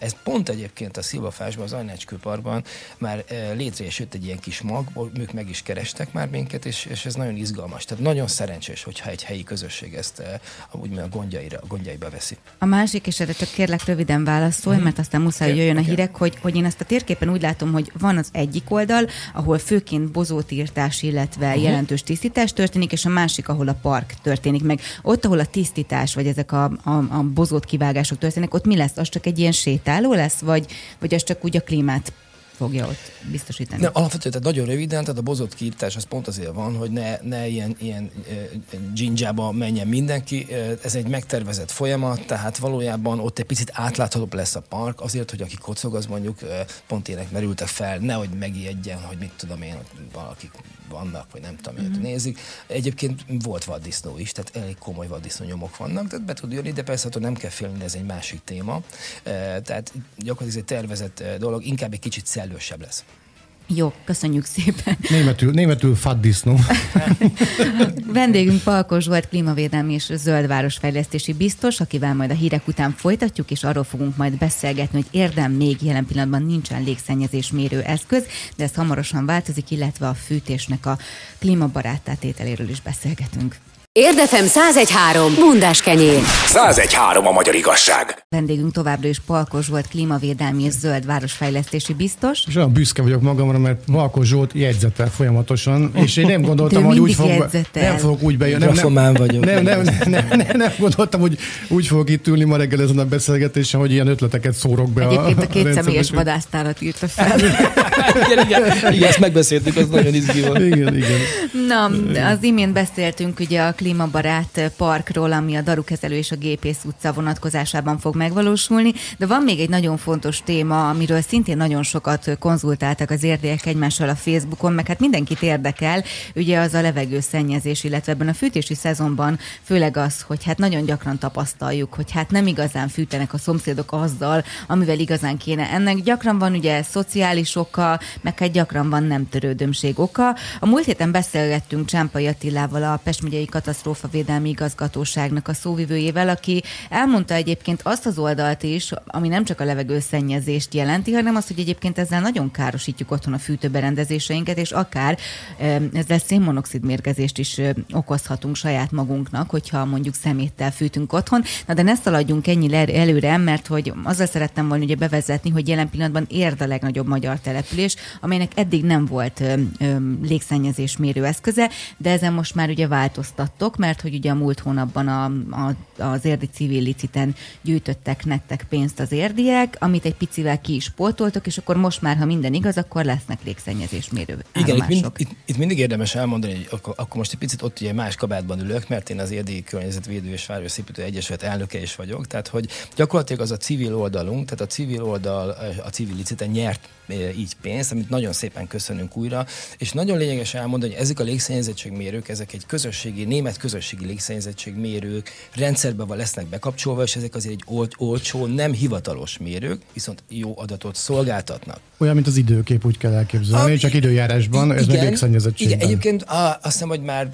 Speaker 3: Ez pont egyébként a Szilvafásban, az Ajnácskő Parkban már e, létre is jött egy ilyen kis mag, ők meg is kerestek már minket, és, és ez nagyon izgalmas. Tehát nagyon szerencsés, hogyha egy helyi közösség ezt e, úgy a gondjaira, a gondjaiba veszi.
Speaker 1: A másik, és erre csak kérlek röviden válaszolj, hmm. mert aztán muszáj, hogy jöjjön a hírek, hogy, hogy én ezt a térképen úgy látom, hogy van az egyik oldal, ahol főként bozótírtás, illetve uh-huh. jelentős tisztítás történik, és a másik, ahol a park történik meg. Ott, ahol a tisztítás, vagy ezek a, a, a bozót kivágások történnek, ott mi lesz? Az csak egy ilyen sétál? Sétáló lesz, vagy, vagy ez csak úgy a klímát fogja ott biztosítani?
Speaker 3: Nem, alapvetően, tehát nagyon röviden, tehát a bozott kiírtás az pont azért van, hogy ne, ne ilyen, ilyen uh, dzsindzsába menjen mindenki. Ez egy megtervezett folyamat, tehát valójában ott egy picit átláthatóbb lesz a park, azért, hogy aki kocog, az mondjuk pont ének merültek fel, nehogy megijedjen, hogy mit tudom én, valaki vannak, vagy nem tudom, mm-hmm. nézik. Egyébként volt vaddisznó is, tehát elég komoly vaddisznó nyomok vannak, tehát be tud jönni, de persze attól nem kell félni, ez egy másik téma. Tehát gyakorlatilag ez egy tervezett dolog, inkább egy kicsit szellősebb lesz.
Speaker 1: Jó, köszönjük szépen.
Speaker 2: Németül, németül faddisznó. <laughs>
Speaker 1: Vendégünk Palkos volt klímavédelmi és zöldvárosfejlesztési biztos, akivel majd a hírek után folytatjuk, és arról fogunk majd beszélgetni, hogy érdem még jelen pillanatban nincsen légszennyezés mérő eszköz, de ez hamarosan változik, illetve a fűtésnek a klímabarát tételéről is beszélgetünk.
Speaker 4: Érdefem 1013. Bundás kenyér.
Speaker 5: 1013 a magyar igazság.
Speaker 1: Vendégünk továbbra is Palkos volt klímavédelmi és zöld városfejlesztési biztos.
Speaker 2: És olyan büszke vagyok magamra, mert Palkos Zsolt jegyzetel folyamatosan, és én nem gondoltam, hogy úgy fog, nem fogok úgy bejönni.
Speaker 3: Nem, nem, vagyok.
Speaker 2: Nem, nem, nem, nem, nem, nem, gondoltam, hogy úgy fogok itt ülni ma reggel ezen a beszélgetésen, hogy ilyen ötleteket szórok be.
Speaker 1: Egyébként a, a két személyes vadásztárat írta fel. <laughs>
Speaker 3: igen, igen, igen, ezt megbeszéltük, az nagyon izgi volt.
Speaker 2: Igen, igen.
Speaker 1: Na, az imént beszéltünk ugye a klímabarát parkról, ami a Darukezelő és a Gépész utca vonatkozásában fog megvalósulni, de van még egy nagyon fontos téma, amiről szintén nagyon sokat konzultáltak az érdiek egymással a Facebookon, meg hát mindenkit érdekel, ugye az a levegőszennyezés, illetve ebben a fűtési szezonban főleg az, hogy hát nagyon gyakran tapasztaljuk, hogy hát nem igazán fűtenek a szomszédok azzal, amivel igazán kéne. Ennek gyakran van ugye szociális oka, meg hát gyakran van nem törődömség oka. A múlt héten beszélgettünk Csámpai Attilával, a Pest megyei katasztrófavédelmi igazgatóságnak a szóvivőjével, aki elmondta egyébként azt az oldalt is, ami nem csak a levegőszennyezést jelenti, hanem azt, hogy egyébként ezzel nagyon károsítjuk otthon a fűtőberendezéseinket, és akár ezzel szénmonoxid mérgezést is okozhatunk saját magunknak, hogyha mondjuk szeméttel fűtünk otthon. Na de ne szaladjunk ennyi előre, mert hogy azzal szerettem volna ugye bevezetni, hogy jelen pillanatban érd a legnagyobb magyar település, amelynek eddig nem volt ö, ö, légszennyezés mérőeszköze, de ezen most már ugye változtattok, mert hogy ugye a múlt hónapban a, a, az érdi civil liciten gyűjtöttek nektek pénzt az érdiek, amit egy picivel ki is pótoltok, és akkor most már, ha minden igaz, akkor lesznek légszennyezés mérő
Speaker 3: Igen, itt, mind, itt, itt, mindig érdemes elmondani, hogy akkor, akkor most egy picit ott ugye más kabátban ülök, mert én az érdi környezetvédő és Városszépítő Egyesület elnöke is vagyok, tehát hogy gyakorlatilag az a civil oldalunk, tehát a civil oldal a civil liciten nyert így pénzt, amit nagyon szépen köszönünk újra, és nagyon lényeges elmondani, hogy ezek a légszennyezettségmérők, ezek egy közösségi, német közösségi légszennyezettségmérők rendszerbe lesznek bekapcsolva, és ezek azért egy old, olcsó, nem hivatalos mérők, viszont jó adatot szolgáltatnak.
Speaker 2: Olyan, mint az időkép, úgy kell elképzelni, a, csak időjárásban, ez meg légszennyezettségben.
Speaker 3: Igen, egyébként a, azt hiszem, hogy már,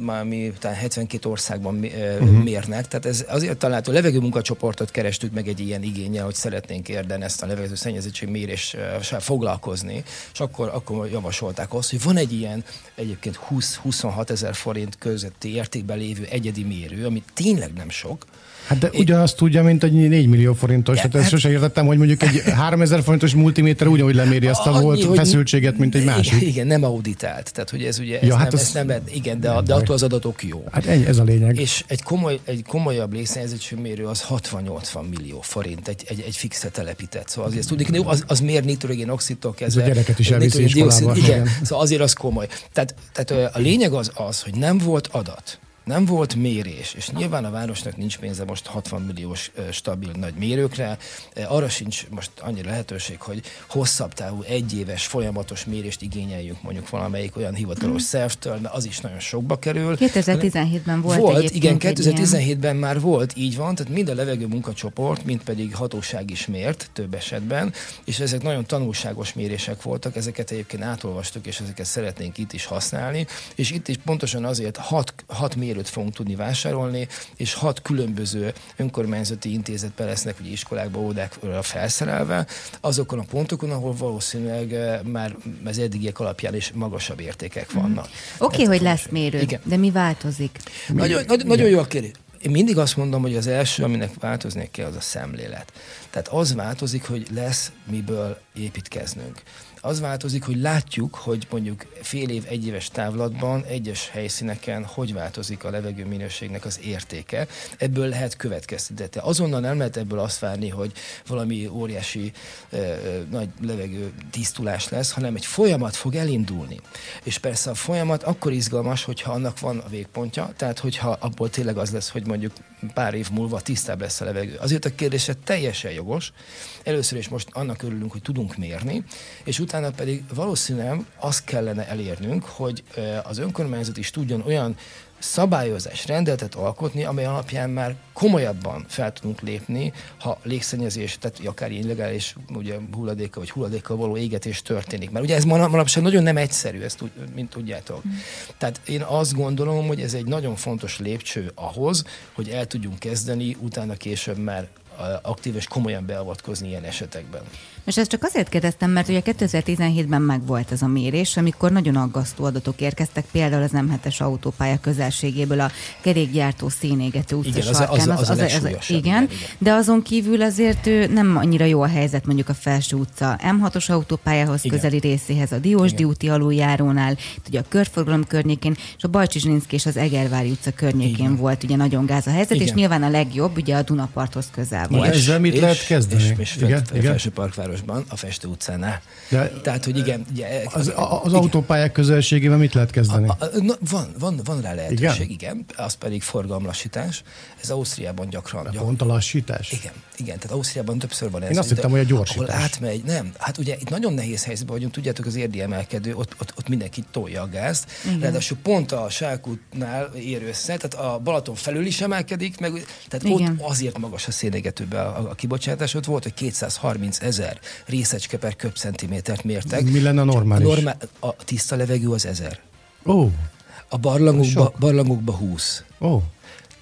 Speaker 3: már mi talán 72 országban uh-huh. mérnek, tehát ez azért található levegő munkacsoportot kerestük meg egy ilyen igényel, hogy szeretnénk érden ezt a levegő szennyezettség mérés foglalkozni, és akkor, akkor javasolták azt, hogy van egy ilyen egyébként 20-26 ezer forint közötti értékben lévő egyedi mérő, ami tényleg nem sok,
Speaker 2: Hát de ugyanazt tudja, mint egy 4 millió forintos. De, hát ezt hát... sose értettem, hogy mondjuk egy <laughs> 3000 forintos multiméter ugyanúgy leméri azt a, volt hogy... feszültséget, mint egy másik.
Speaker 3: Igen, nem auditált. Tehát, hogy ez ugye, ez ja, hát nem, az... ez nem, igen, de, de attól az adatok jó.
Speaker 2: Hát ez a lényeg.
Speaker 3: És egy, komoly, egy komolyabb mérő az 60-80 millió forint, egy, egy, egy fixe telepített. Szóval azért tudni, az, az miért nitrogén oxidtól kezdve.
Speaker 2: Ez a gyereket is elviszi iskolába.
Speaker 3: Igen, igen, szóval azért az komoly. Tehát, tehát a lényeg az az, hogy nem volt adat nem volt mérés, és nyilván a városnak nincs pénze most 60 milliós stabil nagy mérőkre, arra sincs most annyi lehetőség, hogy hosszabb távú, egyéves, folyamatos mérést igényeljünk mondjuk valamelyik olyan hivatalos szervtől, mert az is nagyon sokba kerül.
Speaker 1: 2017-ben volt
Speaker 3: Volt, igen, 2017-ben már volt, így van, tehát mind a levegő munkacsoport, mind pedig hatóság is mért több esetben, és ezek nagyon tanulságos mérések voltak, ezeket egyébként átolvastuk, és ezeket szeretnénk itt is használni, és itt is pontosan azért hat, hat mérő mérőt fogunk tudni vásárolni, és hat különböző önkormányzati intézetben lesznek, ugye iskolákba, ódákra felszerelve, azokon a pontokon, ahol valószínűleg eh, már az eddigiek alapján is magasabb értékek mhm. vannak.
Speaker 1: Oké, okay, hogy lesz mérő, igen. de mi változik?
Speaker 3: Nagyon, nagyon, nagyon jó a kérdés. Én mindig azt mondom, hogy az első, aminek változni kell, az a szemlélet. Tehát az változik, hogy lesz miből építkeznünk az változik, hogy látjuk, hogy mondjuk fél év, egy éves távlatban egyes helyszíneken hogy változik a levegő minőségnek az értéke. Ebből lehet következtetni. De azonnal nem lehet ebből azt várni, hogy valami óriási ö, nagy levegő tisztulás lesz, hanem egy folyamat fog elindulni. És persze a folyamat akkor izgalmas, hogyha annak van a végpontja, tehát hogyha abból tényleg az lesz, hogy mondjuk pár év múlva tisztább lesz a levegő. Azért a kérdése teljesen jogos. Először is most annak örülünk, hogy tudunk mérni, és utána pedig valószínűleg azt kellene elérnünk, hogy az önkormányzat is tudjon olyan szabályozás, rendeletet alkotni, amely alapján már komolyabban fel tudunk lépni, ha légszennyezés, tehát akár illegális ugye, hulladéka vagy hulladékkal való égetés történik. Mert ugye ez manapság nagyon nem egyszerű, ezt mint tudjátok. Mm. Tehát én azt gondolom, hogy ez egy nagyon fontos lépcső ahhoz, hogy el tudjunk kezdeni, utána később már aktív és komolyan beavatkozni ilyen esetekben.
Speaker 1: És ezt csak azért kérdeztem, mert ugye 2017-ben megvolt ez a mérés, amikor nagyon aggasztó adatok érkeztek, például az M7-es autópálya közelségéből a kerékgyártó szénégető utca
Speaker 3: igen, sarkán. Az, az, az, az, az, az,
Speaker 1: igen, igen, de azon kívül azért nem annyira jó a helyzet mondjuk a Felső utca M6-os autópályához igen. közeli részéhez, a Diósdi úti aluljárónál, ugye a körforgalom környékén, és a Bajcsi Zsilinszki és az Egervári utca környékén igen. volt ugye nagyon gáz a helyzet, igen. és nyilván a legjobb ugye a Dunaparthoz közel volt.
Speaker 2: Ezzel mit
Speaker 3: és,
Speaker 2: lehet kezdeni?
Speaker 3: És, és
Speaker 2: Igen,
Speaker 3: fel,
Speaker 2: igen.
Speaker 3: Felső Parkvárosban, a Festő utcánál.
Speaker 2: De-
Speaker 3: Tehát, hogy igen, ugye,
Speaker 2: Az, a- az
Speaker 3: igen.
Speaker 2: autópályák közelségében mit lehet kezdeni?
Speaker 3: A, a, na, van, van, van rá lehetőség,
Speaker 2: Igen?
Speaker 3: igen. Az pedig forgalomlassítás. Ez Ausztriában gyakran. gyakran
Speaker 2: Pont a lassítás?
Speaker 3: igen, igen, tehát Ausztriában többször van ez.
Speaker 2: Én azt hittem, hogy a gyorsítás.
Speaker 3: Ahol átmegy, nem. Hát ugye itt nagyon nehéz helyzetben vagyunk, tudjátok, az érdi emelkedő, ott, ott, ott mindenki tolja a gázt. Ráadásul pont a Sákútnál ér össze, tehát a Balaton felül is emelkedik, meg, tehát
Speaker 1: Igen.
Speaker 3: ott azért magas a szénégetőben a, a kibocsátás, ott volt, hogy 230 ezer részecske per köbcentimétert mértek.
Speaker 2: Mi lenne a normális?
Speaker 3: A, normál, a tiszta levegő az ezer.
Speaker 2: Ó,
Speaker 3: A barlangokba, barlangokba 20.
Speaker 2: ó.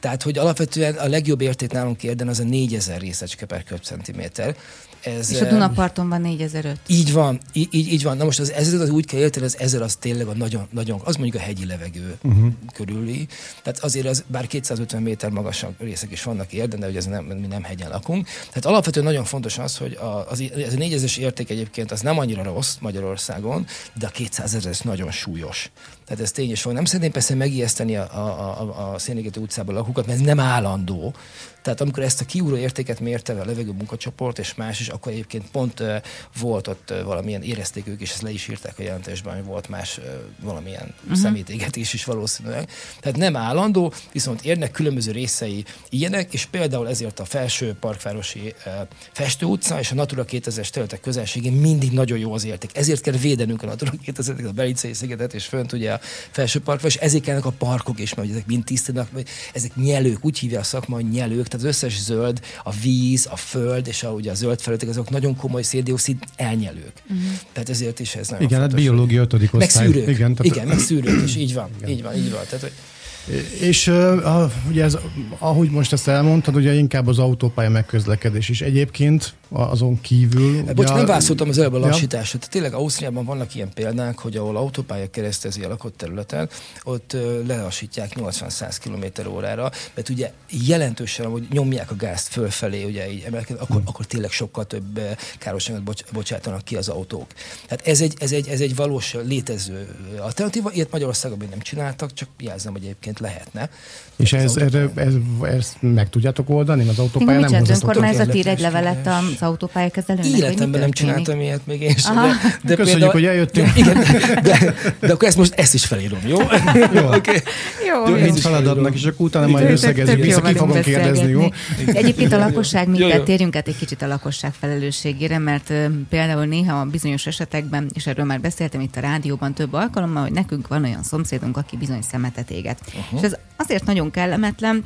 Speaker 3: Tehát, hogy alapvetően a legjobb érték nálunk érden az a 4000 részecske per köbcentiméter. Ez,
Speaker 1: És a
Speaker 3: eh,
Speaker 1: Dunaparton van 4005.
Speaker 3: így van, így, így, van. Na most az ezer az úgy kell érteni, az ezer az tényleg a nagyon, nagyon, az mondjuk a hegyi levegő uh-huh. körüli. Tehát azért az, bár 250 méter magasabb részek is vannak érden, de ugye ez nem, mi nem hegyen lakunk. Tehát alapvetően nagyon fontos az, hogy a, az, ez a négyezes érték egyébként az nem annyira rossz Magyarországon, de a 200 ezer ez nagyon súlyos. Tehát ez tény is van. Nem szeretném persze megijeszteni a, a, a, a Szénégető utcában lakókat, mert ez nem állandó. Tehát amikor ezt a kiúró értéket mérte a levegő munkacsoport és más is, akkor egyébként pont uh, volt ott uh, valamilyen érezték ők, és ezt le is írták a jelentésben, hogy volt más uh, valamilyen uh-huh. szemétégetés is valószínűleg. Tehát nem állandó, viszont érnek különböző részei ilyenek, és például ezért a felső parkvárosi Festő utca és a Natura 2000-es területek közelségén mindig nagyon jó az érték. Ezért kell védenünk a Natura 2000 a Belicei szigetet, és fönt ugye a felső parkváros, és ezért kellnek a parkok is, mert ezek mind tisztának, ezek nyelők, úgy hívja a szakma, hogy nyelők, tehát az összes zöld, a víz, a föld és a, ugye a zöld felületek, azok nagyon komoly széndiokszid elnyelők. Uh-huh. Tehát ezért is ez nagyon
Speaker 2: Igen, hát
Speaker 3: fontos.
Speaker 2: biológia ötödik
Speaker 3: Meg
Speaker 2: osztály.
Speaker 3: szűrők.
Speaker 2: Igen, tehát-
Speaker 3: Igen, meg szűrők is, így van, így van, így van. Tehát, hogy
Speaker 2: És uh, ugye ez, ahogy most ezt elmondtad, ugye inkább az autópálya megközlekedés is. Egyébként azon kívül...
Speaker 3: Bocs,
Speaker 2: a-
Speaker 3: nem válaszoltam az előbb a
Speaker 2: Ja.
Speaker 3: lassításra. Tehát tényleg Ausztriában vannak ilyen példák, hogy ahol autópálya keresztezi a lakott területen, ott lelassítják 80-100 km órára, mert ugye jelentősen, hogy nyomják a gázt fölfelé, ugye így emelkedve, akkor, akkor tényleg sokkal több ö, károsságot bocs, bocsátanak ki az autók. Tehát ez egy, ez egy, ez egy valós létező alternatíva, ilyet Magyarországon még nem csináltak, csak jelzem, hogy egyébként lehetne.
Speaker 2: És ez, erre, ez, ezt meg tudjátok oldani? Az autópálya
Speaker 1: Mit
Speaker 2: nem hozzászokott.
Speaker 1: önkormányzat ír egy levelet
Speaker 3: tudás.
Speaker 1: Az autópályakezelőnek?
Speaker 3: Életemben nem csináltam ilyet még én sem.
Speaker 1: Aha.
Speaker 3: De, de
Speaker 2: Köszönjük, hogy eljöttél.
Speaker 3: Igen, de, de akkor ezt most ezt is felírom, jó?
Speaker 2: Jó. <laughs>
Speaker 3: okay.
Speaker 1: Jó,
Speaker 3: Jó,
Speaker 1: jó.
Speaker 2: Mint feladatnak, és akkor utána majd összegezzük, vissza ki fogom kérdezni, jó?
Speaker 1: Egyébként a lakosság
Speaker 3: jó.
Speaker 1: térjünk át egy kicsit a lakosság felelősségére, mert például néha a bizonyos esetekben, és erről már beszéltem itt a rádióban több alkalommal, hogy nekünk van olyan szomszédunk, aki bizony szemetet éget. Uh-huh. És ez azért nagyon kellemetlen,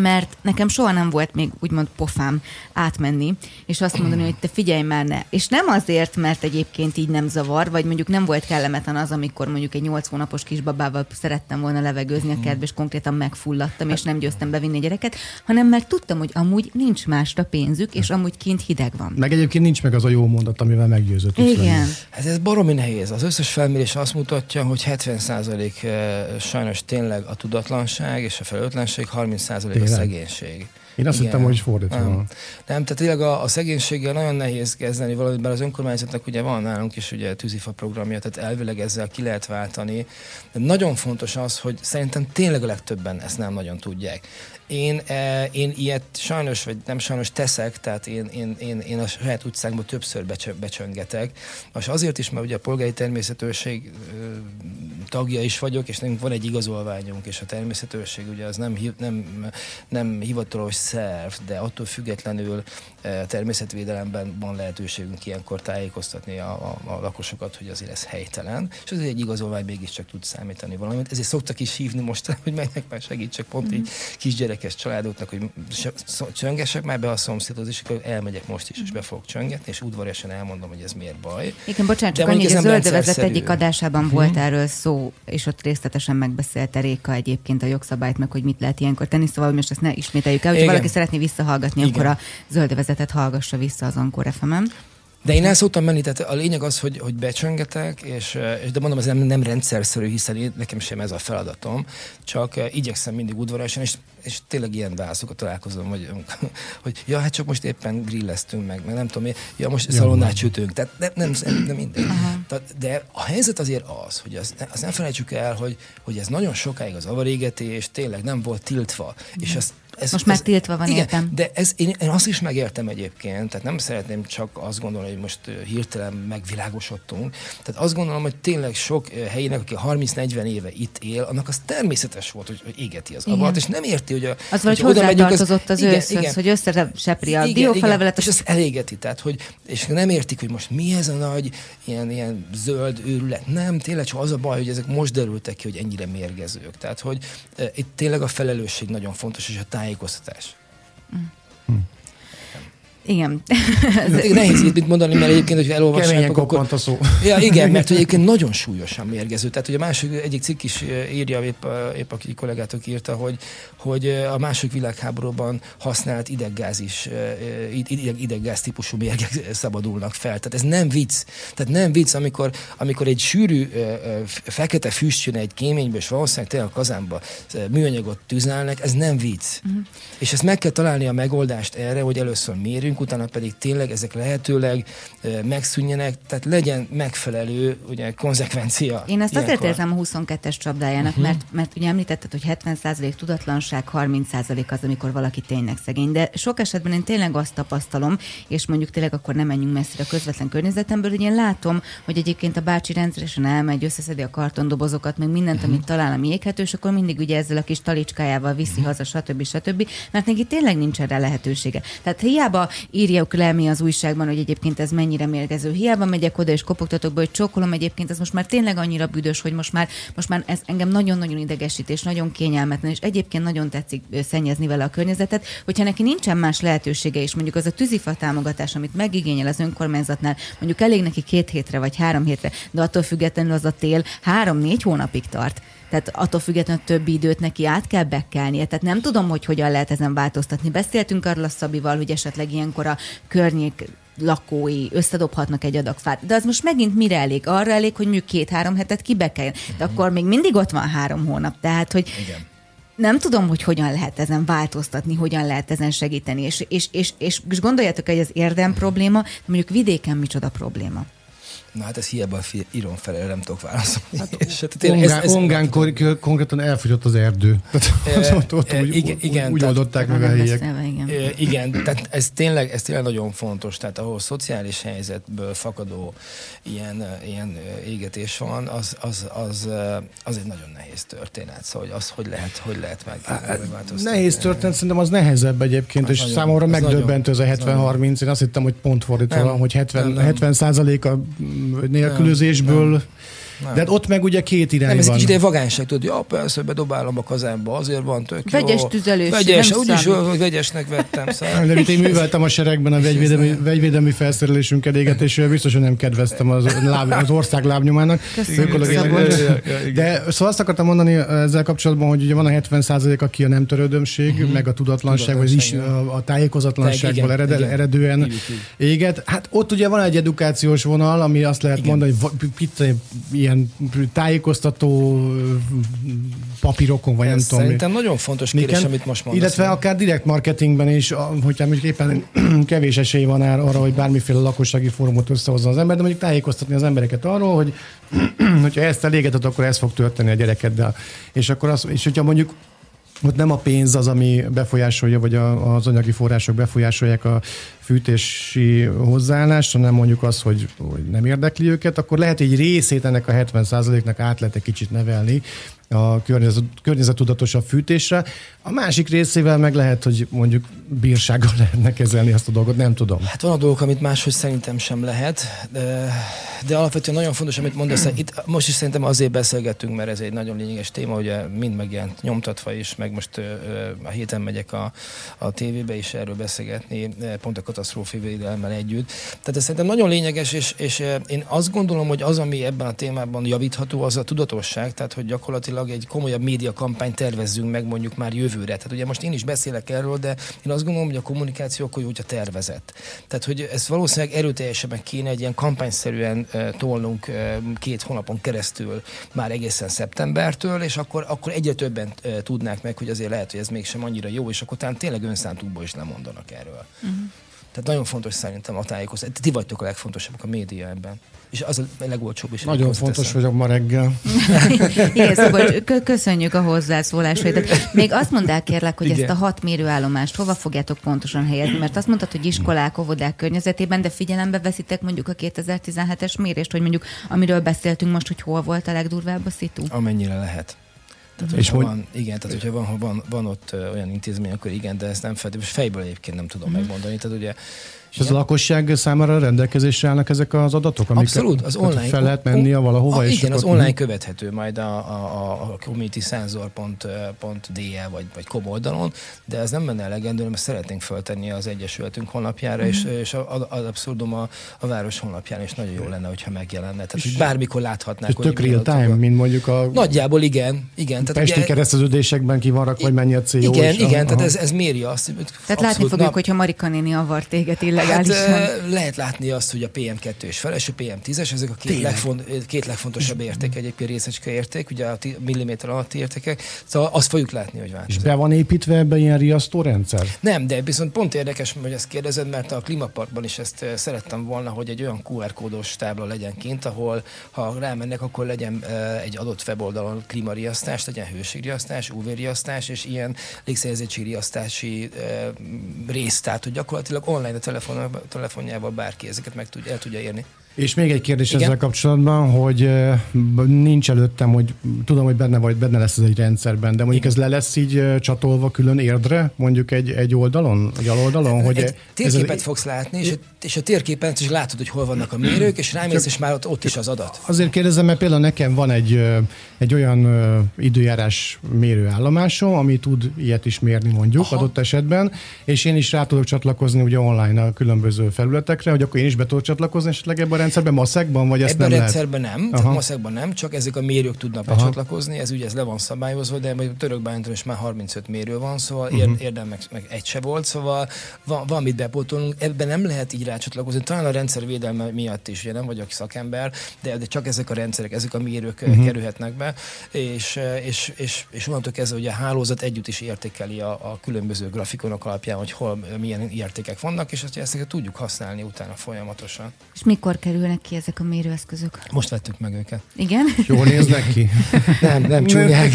Speaker 1: mert nekem soha nem volt még úgymond pofám átmenni, és azt mondani, hogy te figyelj már ne. És nem azért, mert egyébként így nem zavar, vagy mondjuk nem volt kellemetlen az, amikor mondjuk egy 8 hónapos kisbabával szerettem volna levegőzni a kertbe, és konkrétan megfulladtam, és nem győztem bevinni a gyereket, hanem mert tudtam, hogy amúgy nincs másra pénzük, és amúgy kint hideg van.
Speaker 2: Meg egyébként nincs meg az a jó mondat, amivel meggyőzött.
Speaker 1: Igen.
Speaker 3: Hát ez baromi nehéz. Az összes felmérés azt mutatja, hogy 70% eh, sajnos tényleg a tudatlanság, és a felelőtlenség, 30% a
Speaker 2: Tényleg?
Speaker 3: szegénység.
Speaker 2: Én azt hittem, hogy fordítva
Speaker 3: nem. Nem, tehát tényleg a, a szegénységgel nagyon nehéz kezdeni valamit, bár az önkormányzatnak ugye van nálunk is ugye tűzifa programja, tehát elvileg ezzel ki lehet váltani. De nagyon fontos az, hogy szerintem tényleg a legtöbben ezt nem nagyon tudják. Én, eh, én ilyet sajnos, vagy nem sajnos teszek, tehát én, én, én, én a saját utcánkban többször becsö, becsöngetek. Most azért is, mert ugye a polgári természetőrség tagja is vagyok, és nekünk van egy igazolványunk, és a természetőrség ugye az nem, nem, nem hivatalos szerv, de attól függetlenül eh, természetvédelemben van lehetőségünk ilyenkor tájékoztatni a, a, a lakosokat, hogy azért ez helytelen, és azért egy igazolvány mégiscsak tud számítani valamit. Ezért szoktak is hívni most, <laughs> hogy menjek már segítsek pont így kisgyerekes családoknak, hogy csöngessek már be a szomszédhoz, és akkor elmegyek most is, és be fogok csöngetni, és udvariasan elmondom, hogy ez miért baj.
Speaker 1: Igen, bocsánat, csak annyi, hogy a zöldövezet egyik adásában volt erről szó, és ott részletesen megbeszélte Réka egyébként a jogszabályt, meg hogy mit lehet ilyenkor tenni, szóval most ezt ne ismételjük el.
Speaker 3: Igen.
Speaker 1: valaki szeretné visszahallgatni,
Speaker 3: Igen.
Speaker 1: akkor a zöldövezetet hallgassa vissza az Ankor fm
Speaker 3: De én el szoktam menni, tehát a lényeg az, hogy, hogy becsöngetek, és, eh, és de mondom, ez nem, nem rendszerszerű, hiszen én, nekem sem ez a feladatom, csak eh, igyekszem mindig udvariasan, és, és tényleg ilyen válaszokat találkozom, hogy, <laughs> hogy ja, hát csak most éppen grilleztünk meg, meg nem tudom én, ja, most szalonnát sütünk, tehát nem, nem, nem, nem mindegy. Tehát, de a helyzet azért az, hogy azt, azt nem felejtsük el, hogy, hogy ez nagyon sokáig az avarégetés tényleg nem volt tiltva, és azt
Speaker 1: ez, Most már tiltva van,
Speaker 3: igen,
Speaker 1: értem.
Speaker 3: De ez, én, én azt is megértem egyébként, tehát nem szeretném csak azt gondolni, hogy most hirtelen megvilágosodtunk. Tehát azt gondolom, hogy tényleg sok helyének, aki 30-40 éve itt él, annak az természetes volt, hogy, hogy égeti az abat, és nem érti, hogy a,
Speaker 1: az hogy hozzátartozott az, az őszhöz, hogy összesepri a diófalevelet.
Speaker 3: És az elégeti, tehát hogy, és nem értik, hogy most mi ez a nagy ilyen, ilyen zöld őrület. Nem, tényleg csak az a baj, hogy ezek most derültek ki, hogy ennyire mérgezők. Tehát, hogy e, itt tényleg a felelősség nagyon fontos, és a aí com essa taxa. Hum.
Speaker 1: Igen.
Speaker 3: Nehéz itt mit mondani, mert egyébként, hogy elolvassák.
Speaker 2: Akkor... a szó.
Speaker 3: Ja, igen, mert <laughs> egyébként nagyon súlyosan mérgező. Tehát, hogy a másik, egyik cikk is írja, épp, épp aki kollégátok írta, hogy, hogy a második világháborúban használt ideggáz is, ideg, ideggáz típusú mérgek <laughs> szabadulnak fel. Tehát ez nem vicc. Tehát nem vicc, amikor, amikor egy sűrű fekete füst jön egy kéményből, és valószínűleg tényleg a kazánba műanyagot tüzelnek, ez nem vicc. Uh-huh. És ezt meg kell találni a megoldást erre, hogy először mérünk, lépünk, utána pedig tényleg ezek lehetőleg megszűnjenek, tehát legyen megfelelő ugye, konzekvencia.
Speaker 1: Én ezt azért érzem a 22-es csapdájának, uh-huh. mert, mert ugye említetted, hogy 70% tudatlanság, 30% az, amikor valaki tényleg szegény. De sok esetben én tényleg azt tapasztalom, és mondjuk tényleg akkor nem menjünk messzire a közvetlen környezetemből, hogy én látom, hogy egyébként a bácsi rendszeresen elmegy, összeszedi a kartondobozokat, meg mindent, amit talál, ami éghető, és akkor mindig ugye ezzel a kis talicskájával viszi uh-huh. haza, stb. stb. Mert neki tényleg nincs erre lehetősége. Tehát hiába írjuk le mi az újságban, hogy egyébként ez mennyire mérgező. Hiába megyek oda és kopogtatok be, hogy csókolom egyébként, ez most már tényleg annyira büdös, hogy most már, most már ez engem nagyon-nagyon idegesít, és nagyon kényelmetlen, és egyébként nagyon tetszik szennyezni vele a környezetet, hogyha neki nincsen más lehetősége, és mondjuk az a tűzifa támogatás, amit megigényel az önkormányzatnál, mondjuk elég neki két hétre vagy három hétre, de attól függetlenül az a tél három-négy hónapig tart. Tehát attól függetlenül többi időt neki át kell bekelnie. Tehát nem tudom, hogy hogyan lehet ezen változtatni. Beszéltünk arról a Szabival, hogy esetleg ilyenkor a környék lakói összedobhatnak egy adag fát. De az most megint mire elég? Arra elég, hogy mondjuk két-három hetet kibekeljen. De uh-huh. akkor még mindig ott van három hónap. Tehát, hogy Igen nem tudom, hogy hogyan lehet ezen változtatni, hogyan lehet ezen segíteni. És, és, és, és, és gondoljátok, hogy az érdem probléma, mondjuk vidéken micsoda probléma.
Speaker 3: Na hát ez hiába írom fel, erre nem tudok válaszolni. Hát, <laughs>
Speaker 2: és, hát ongán, ez, ez ongán kor, konkrétan elfogyott az erdő. Tehát, <laughs> ott, ott,
Speaker 3: e, úgy, igen, igen,
Speaker 2: úgy oldották meg a helyiek.
Speaker 3: Igen. E, igen, tehát ez tényleg, ez tényleg nagyon fontos. Tehát ahol szociális helyzetből fakadó ilyen, ilyen égetés van, az, az, az, az egy nagyon nehéz történet. Szóval hogy az, hogy lehet, hogy lehet meg,
Speaker 2: megváltoztatni. Nehéz történet, szerintem az nehezebb egyébként, az és nagyon, számomra megdöbbentő ez a 70-30. Én azt hittem, hogy pont fordítva van, hogy 70, nem, nem. 70 a nélkülözésből. Nem. Nem. De hát ott meg ugye két irány nem,
Speaker 3: ez
Speaker 2: van.
Speaker 3: egy kicsit vagánság, tudod, ja, persze, bedobálom a kazánba, azért van tök
Speaker 1: Vegyes jó. tüzelés,
Speaker 3: Vegyes, nem úgyis, hogy vegyesnek vettem. <laughs>
Speaker 2: Szóval. De én műveltem a seregben a vegyvédelmi, vegyvédelmi felszerelésünket éget, és biztos, hogy nem kedveztem az, láb, az ország lábnyomának. De szóval azt akartam mondani ezzel kapcsolatban, hogy ugye van a 70% aki a nem törődömség, uh-huh. meg a tudatlanság, vagy is a, a tájékozatlanságból ered, eredően éget. Hát ott ugye van egy edukációs vonal, ami azt lehet igen. mondani, hogy ilyen tájékoztató papírokon, vagy nem tudom.
Speaker 3: Szerintem nagyon fontos kérdés, Miken, amit most mondasz.
Speaker 2: Illetve akár direkt marketingben is, hogyha mondjuk éppen <clears throat> kevés esély van arra, hogy bármiféle lakossági fórumot összehozza az ember, de mondjuk tájékoztatni az embereket arról, hogy <clears throat> hogyha ezt elégeted, akkor ez fog történni a gyerekeddel. És akkor az, és hogyha mondjuk ott nem a pénz az, ami befolyásolja, vagy a, az anyagi források befolyásolják a fűtési hozzáállást, hanem mondjuk az, hogy, hogy nem érdekli őket, akkor lehet egy részét ennek a 70%-nak át lehet egy kicsit nevelni, a környezet, környezetudatosabb fűtésre. A másik részével meg lehet, hogy mondjuk bírsággal <laughs> lehetne kezelni ezt a dolgot, nem tudom.
Speaker 3: Hát van a dolgok, amit máshogy szerintem sem lehet, de, de alapvetően nagyon fontos, amit mondasz. Itt most is szerintem azért beszélgetünk, mert ez egy nagyon lényeges téma, ugye mind megjelent nyomtatva is, meg most a héten megyek a, a tévébe is erről beszélgetni, pont a katasztrófivédelemmel együtt. Tehát ez szerintem nagyon lényeges, és, és én azt gondolom, hogy az, ami ebben a témában javítható, az a tudatosság, tehát hogy gyakorlatilag gyakorlatilag egy komolyabb médiakampányt tervezzünk meg mondjuk már jövőre. Tehát ugye most én is beszélek erről, de én azt gondolom, hogy a kommunikáció akkor jó, hogyha tervezett. Tehát, hogy ez valószínűleg erőteljesebben kéne egy ilyen kampányszerűen tolnunk két hónapon keresztül már egészen szeptembertől, és akkor, akkor egyre többen tudnák meg, hogy azért lehet, hogy ez mégsem annyira jó, és akkor talán tényleg önszántukból is lemondanak erről. Uh-huh. Tehát nagyon fontos szerintem a tájékoztatás. Ti vagytok a legfontosabbak a média ebben. És az a legolcsóbb is.
Speaker 2: Nagyon fontos vagyok ma reggel. <laughs>
Speaker 1: Igen, szóval köszönjük a hozzászólásaidat. Még azt mondd el kérlek, hogy Igen. ezt a hat mérőállomást hova fogjátok pontosan helyezni? Mert azt mondtad, hogy iskolák, óvodák környezetében, de figyelembe veszitek mondjuk a 2017-es mérést, hogy mondjuk amiről beszéltünk most, hogy hol volt a legdurvább a szitu?
Speaker 3: Amennyire lehet. Tehát, és hogy... van, igen, tehát hogyha van, ha van, van ott olyan intézmény, akkor igen, de ezt nem feltétlenül, fejből egyébként nem tudom mm. megmondani. Tehát ugye
Speaker 2: és az lakosság számára rendelkezésre állnak ezek az adatok?
Speaker 3: Amik Abszolút, az online.
Speaker 2: Fel lehet menni a valahova? A,
Speaker 3: és igen, az online követhető majd a, a, a communitysensor.de vagy, vagy com oldalon, de ez nem menne elegendő, mert szeretnénk föltenni az Egyesületünk honlapjára, mm-hmm. és, és az abszurdum a, a város honlapján is nagyon jó lenne, hogyha megjelenne. Tehát, hogy bármikor láthatnák.
Speaker 2: hogy tök real time, mint mondjuk a...
Speaker 3: Nagyjából igen. igen
Speaker 2: tehát Pesti ugye, kereszteződésekben kivarrak, vagy mennyi a CO.
Speaker 3: Igen, igen, tehát ez, ez méri azt.
Speaker 1: Tehát látni fogjuk, hogyha Marika néni avar téged illegálisan. Hát,
Speaker 3: lehet látni azt, hogy a PM2 és feles, a PM10-es, ezek a két, legfont, két legfontosabb érték, egyébként részecske érték, ugye a milliméter alatti értékek, szóval azt fogjuk látni, hogy változik.
Speaker 2: És be van építve ebbe ilyen riasztó rendszer?
Speaker 3: Nem, de viszont pont érdekes, hogy ezt kérdezed, mert a Klimaparkban is ezt szerettem volna, hogy egy olyan QR kódos tábla legyen kint, ahol ha rámennek, akkor legyen egy adott weboldalon klímariasztás, legyen hőségriasztás, UV-riasztás, és ilyen riasztási rész, tehát hogy gyakorlatilag online a telefonon, telefonjával bárki ezeket meg tudja, el tudja érni.
Speaker 2: És még egy kérdés Igen? ezzel kapcsolatban, hogy nincs előttem, hogy tudom, hogy benne vagy, benne lesz ez egy rendszerben, de mondjuk Igen. ez le lesz így csatolva külön érdre, mondjuk egy, egy oldalon, egy aloldalon? Hogy
Speaker 3: egy térképet ez fogsz látni, és a, és a térképen is látod, hogy hol vannak a mérők, és rámész, és már ott, ott is az adat.
Speaker 2: Azért kérdezem, mert például nekem van egy, egy olyan időjárás mérőállomásom, ami tud ilyet is mérni mondjuk Aha. adott esetben, és én is rá tudok csatlakozni ugye online a különböző felületekre, hogy akkor én is be tudok csatlakozni esetleg ebben a rendszerben, maszekban, vagy ezt
Speaker 3: Ebben
Speaker 2: nem
Speaker 3: a rendszerben lehet? nem, tehát maszekban nem, csak ezek a mérők tudnak Aha. becsatlakozni, ez ugye ez le van szabályozva, de a török bányaton is már 35 mérő van, szóval uh-huh. érdem meg, meg, egy se volt, szóval van, van mit bepótolnunk, ebben nem lehet így rácsatlakozni, talán a rendszer védelme miatt is, ugye nem vagyok szakember, de, de csak ezek a rendszerek, ezek a mérők uh-huh. kerülhetnek be, és, és, és, és onnantól kezdve ugye a hálózat együtt is értékeli a, a különböző grafikonok alapján, hogy hol milyen értékek vannak, és azt ezt tudjuk használni utána folyamatosan.
Speaker 1: És mikor kerülnek ki ezek a mérőeszközök?
Speaker 3: Most vettük meg őket.
Speaker 1: Igen?
Speaker 2: Jól néznek ki?
Speaker 3: nem, nem csúnyák.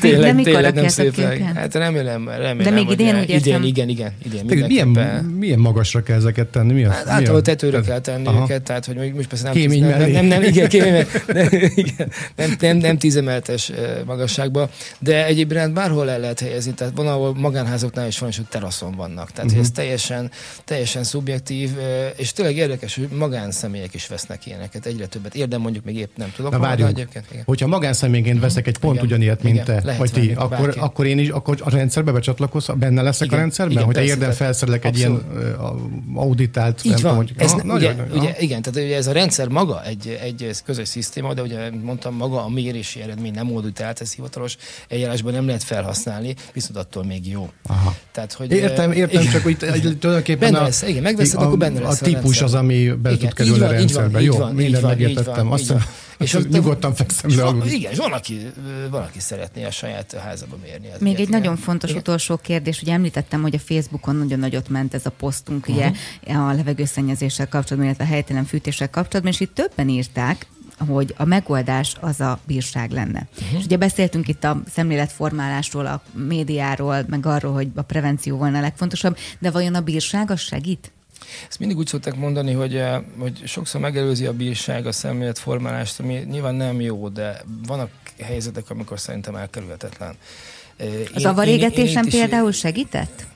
Speaker 3: tényleg, de tényleg nem szépen. Hát remélem, remélem.
Speaker 1: De még idén
Speaker 3: értem. Idén, igen, igen. idén
Speaker 2: milyen, milyen magasra kell ezeket tenni? Mi
Speaker 3: az? Hát általában tetőre kell tenni Aha. őket, tehát hogy most persze nem,
Speaker 2: kémény
Speaker 3: nem, nem, nem, nem, igen, kémény, <laughs> nem, igen, nem, nem, nem tízemeletes magasságba, de egyébként bárhol el lehet helyezni, tehát van, ahol magánházoknál is van, és hogy teraszon vannak. Tehát uh-huh. ez teljesen, teljesen szubjektív, és tényleg érdekes, hogy magánszemélyek is vesznek ilyeneket, egyre többet. Érdem mondjuk még épp nem tudok.
Speaker 2: Na várjunk, egyébként, igen. hogyha magánszemélyként veszek egy pont igen, ugyanilyet, mint igen, te, vagy ti, akkor, akkor én is, akkor a rendszerbe becsatlakozz, benne leszek igen, a rendszerben? Igen, hogyha érdem felszerelek egy ilyen uh, auditált,
Speaker 3: Így van. tudom. Ez, aha, ugye, nagyon, ugye, igen, tehát ugye ez a rendszer maga egy, egy közös szisztéma, de ugye mondtam, maga a mérési eredmény nem auditált, ez hivatalos eljárásban nem lehet felhasználni, viszont attól még jó.
Speaker 2: Aha. Tehát, hogy, értem, értem, igen, csak hogy tulajdonképpen
Speaker 3: benne lesz, igen, megveszed, a, akkor benne lesz
Speaker 2: a típus az, ami be tud kerülni a rendszerbe. Jó, mindent megértettem. És nyugodtan fekszem le.
Speaker 3: Igen, és van aki, van, aki szeretné a saját házába mérni.
Speaker 1: Még egy igen. nagyon fontos igen. utolsó kérdés, ugye említettem, hogy a Facebookon nagyon nagyot ment ez a posztunk, uh-huh. ugye a levegőszennyezéssel kapcsolatban, illetve a helytelen fűtéssel kapcsolatban, és itt többen írták, hogy a megoldás az a bírság lenne. Uh-huh. És ugye beszéltünk itt a szemléletformálásról, a médiáról, meg arról, hogy a prevenció volna a legfontosabb, de vajon a bírság az segít?
Speaker 3: Ezt mindig úgy szokták mondani, hogy, eh, hogy sokszor megelőzi a bírság a szemléletformálást, ami nyilván nem jó, de vannak helyzetek, amikor szerintem elkerülhetetlen.
Speaker 1: Eh, az avarégetésen például segített?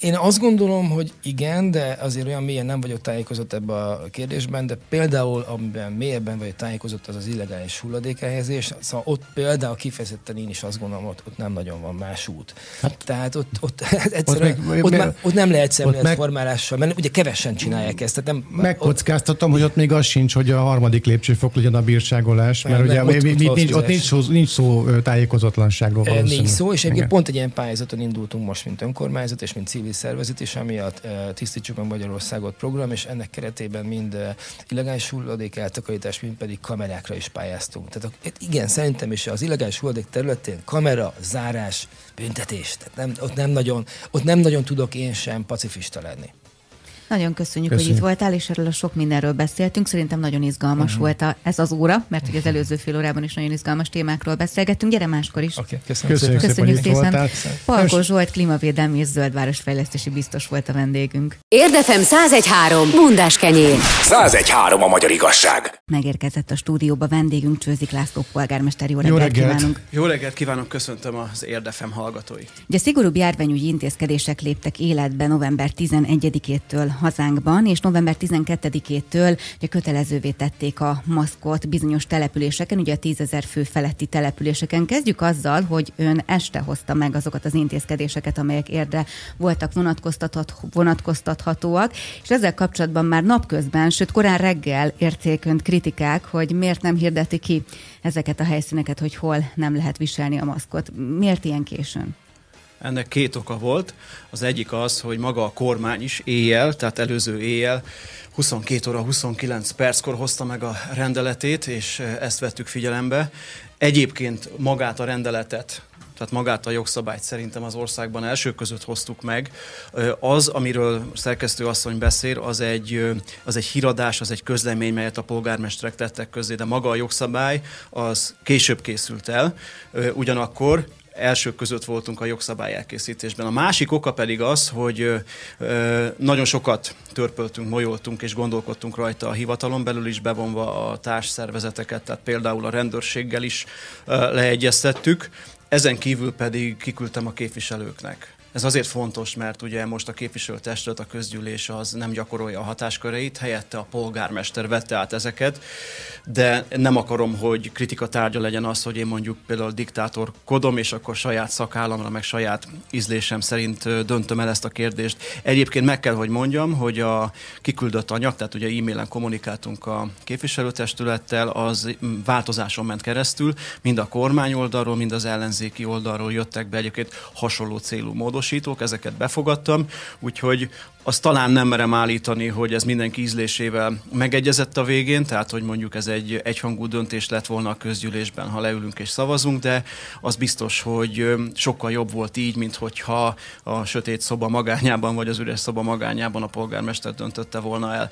Speaker 3: Én azt gondolom, hogy igen, de azért olyan mélyen nem vagyok tájékozott ebbe a kérdésben, de például amiben mélyebben vagyok tájékozott, az az illegális hulladékhelyezés. Szóval ott például kifejezetten én is azt gondolom, ott, ott nem nagyon van más út. Hát, Tehát ott, ott, <laughs> egyszerűen, ott, meg, ott, meg, ott nem lehet szemléletformálással, mert ugye kevesen csinálják ezt. Tehát nem,
Speaker 2: megkockáztatom, ott, hogy ott még az sincs, hogy a harmadik lépcsőfok legyen a bírságolás, mert nem, ugye ott, ott, ott, nincs, ott nincs, szó, nincs szó tájékozatlanságról.
Speaker 3: Nincs szó, és egyébként pont egy ilyen pályázaton indultunk most, mint önkormányzat, és mint civil civil szervezet, amiatt Tisztítsuk meg Magyarországot program, és ennek keretében mind illegális hulladék eltakarítás, mind pedig kamerákra is pályáztunk. Tehát igen, szerintem is az illegális hulladék területén kamera, zárás, büntetés. Tehát nem, ott, nem nagyon, ott nem nagyon tudok én sem pacifista lenni.
Speaker 1: Nagyon köszönjük, köszönjük, hogy itt voltál, és erről a sok mindenről beszéltünk. Szerintem nagyon izgalmas uh-huh. volt a, ez az óra, mert hogy az előző fél órában is nagyon izgalmas témákról beszélgettünk. Gyere máskor is.
Speaker 3: Okay, köszönjük,
Speaker 1: köszönjük szépen. Szépen. Palkó Zsolt, klímavédelmi és zöldvárosfejlesztési biztos volt a vendégünk.
Speaker 4: Érdefem 1013. Bundás kenyér.
Speaker 5: 1013 a magyar igazság.
Speaker 1: Megérkezett a stúdióba vendégünk Csőzik László polgármester. Jó reggelt, Jó reggelt kívánunk.
Speaker 6: Jó reggelt kívánok, köszöntöm az Érdefem hallgatói.
Speaker 1: Ugye szigorúbb járványügyi intézkedések léptek életbe november 11-től hazánkban, és november 12-től ugye kötelezővé tették a maszkot bizonyos településeken, ugye a 10 ezer fő feletti településeken. Kezdjük azzal, hogy ön este hozta meg azokat az intézkedéseket, amelyek érdre voltak vonatkoztathat, vonatkoztathatóak, és ezzel kapcsolatban már napközben, sőt korán reggel értékönt kritikák, hogy miért nem hirdeti ki ezeket a helyszíneket, hogy hol nem lehet viselni a maszkot. Miért ilyen későn?
Speaker 6: Ennek két oka volt. Az egyik az, hogy maga a kormány is éjjel, tehát előző éjjel 22 óra 29 perckor hozta meg a rendeletét, és ezt vettük figyelembe. Egyébként magát a rendeletet tehát magát a jogszabályt szerintem az országban első között hoztuk meg. Az, amiről szerkesztő asszony beszél, az egy, az egy híradás, az egy közlemény, melyet a polgármesterek tettek közé, de maga a jogszabály az később készült el. Ugyanakkor elsők között voltunk a jogszabály elkészítésben. A másik oka pedig az, hogy nagyon sokat törpöltünk, molyoltunk és gondolkodtunk rajta a hivatalon belül is, bevonva a társszervezeteket, tehát például a rendőrséggel is leegyeztettük. Ezen kívül pedig kiküldtem a képviselőknek ez azért fontos, mert ugye most a képviselőtestület, a közgyűlés az nem gyakorolja a hatásköreit, helyette a polgármester vette át ezeket, de nem akarom, hogy kritika tárgya legyen az, hogy én mondjuk például diktátorkodom, és akkor saját szakállamra, meg saját ízlésem szerint döntöm el ezt a kérdést. Egyébként meg kell, hogy mondjam, hogy a kiküldött anyag, tehát ugye e-mailen kommunikáltunk a képviselőtestülettel, az változáson ment keresztül, mind a kormány oldalról, mind az ellenzéki oldalról jöttek be egyébként hasonló célú módon módosítók, ezeket befogadtam, úgyhogy azt talán nem merem állítani, hogy ez mindenki ízlésével megegyezett a végén, tehát hogy mondjuk ez egy egyhangú döntés lett volna a közgyűlésben, ha leülünk és szavazunk, de az biztos, hogy sokkal jobb volt így, mint hogyha a sötét szoba magányában, vagy az üres szoba magányában a polgármester döntötte volna el.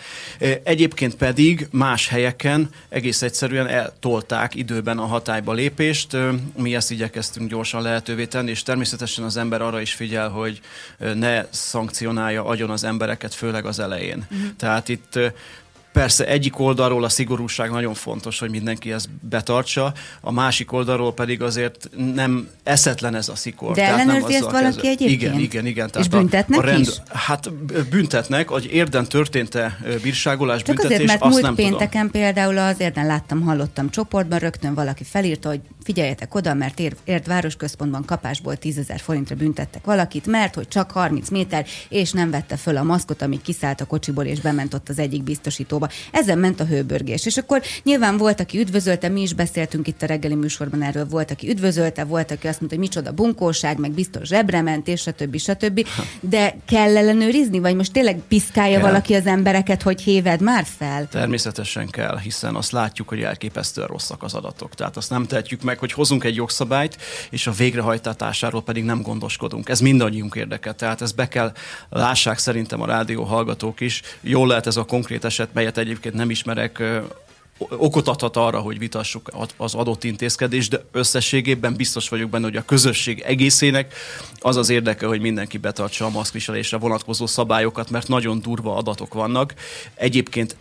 Speaker 6: Egyébként pedig más helyeken egész egyszerűen eltolták időben a hatályba lépést, mi ezt igyekeztünk gyorsan lehetővé tenni, és természetesen az ember arra is figyel, hogy ne szankcionálja agyon az embereket, főleg az elején. Uh-huh. Tehát itt Persze egyik oldalról a szigorúság nagyon fontos, hogy mindenki ezt betartsa, a másik oldalról pedig azért nem eszetlen ez a szikor.
Speaker 1: De ellenőrzi ezt valaki kezd... egyébként?
Speaker 6: Igen, igen, igen.
Speaker 1: Tehát És büntetnek a, a rend... is?
Speaker 6: Hát büntetnek, hogy érden történt-e bírságolás,
Speaker 1: Csak
Speaker 6: büntetés,
Speaker 1: azért, mert
Speaker 6: azt
Speaker 1: múlt
Speaker 6: nem
Speaker 1: pénteken
Speaker 6: tudom.
Speaker 1: például az érden láttam, hallottam csoportban, rögtön valaki felírta, hogy figyeljetek oda, mert Érd városközpontban kapásból 10 ezer forintra büntettek valakit, mert hogy csak 30 méter, és nem vette föl a maszkot, amíg kiszállt a kocsiból, és bement ott az egyik biztosítóba. Ezen ment a hőbörgés. És akkor nyilván volt, aki üdvözölte, mi is beszéltünk itt a reggeli műsorban erről, volt, aki üdvözölte, volt, aki azt mondta, hogy micsoda bunkóság, meg biztos zsebre ment, és stb. stb. De kell ellenőrizni, vagy most tényleg piszkálja kell. valaki az embereket, hogy héved már fel?
Speaker 6: Természetesen kell, hiszen azt látjuk, hogy elképesztően rosszak az adatok. Tehát azt nem tehetjük meg, hogy hozunk egy jogszabályt, és a végrehajtatásáról pedig nem gondoskodunk. Ez mindannyiunk érdeke. Tehát ezt be kell lássák szerintem a rádió hallgatók is. Jól lehet ez a konkrét eset, melyet egyébként nem ismerek, okot adhat arra, hogy vitassuk az adott intézkedést, de összességében biztos vagyok benne, hogy a közösség egészének az az érdeke, hogy mindenki betartsa a maszkviselésre vonatkozó szabályokat, mert nagyon durva adatok vannak. Egyébként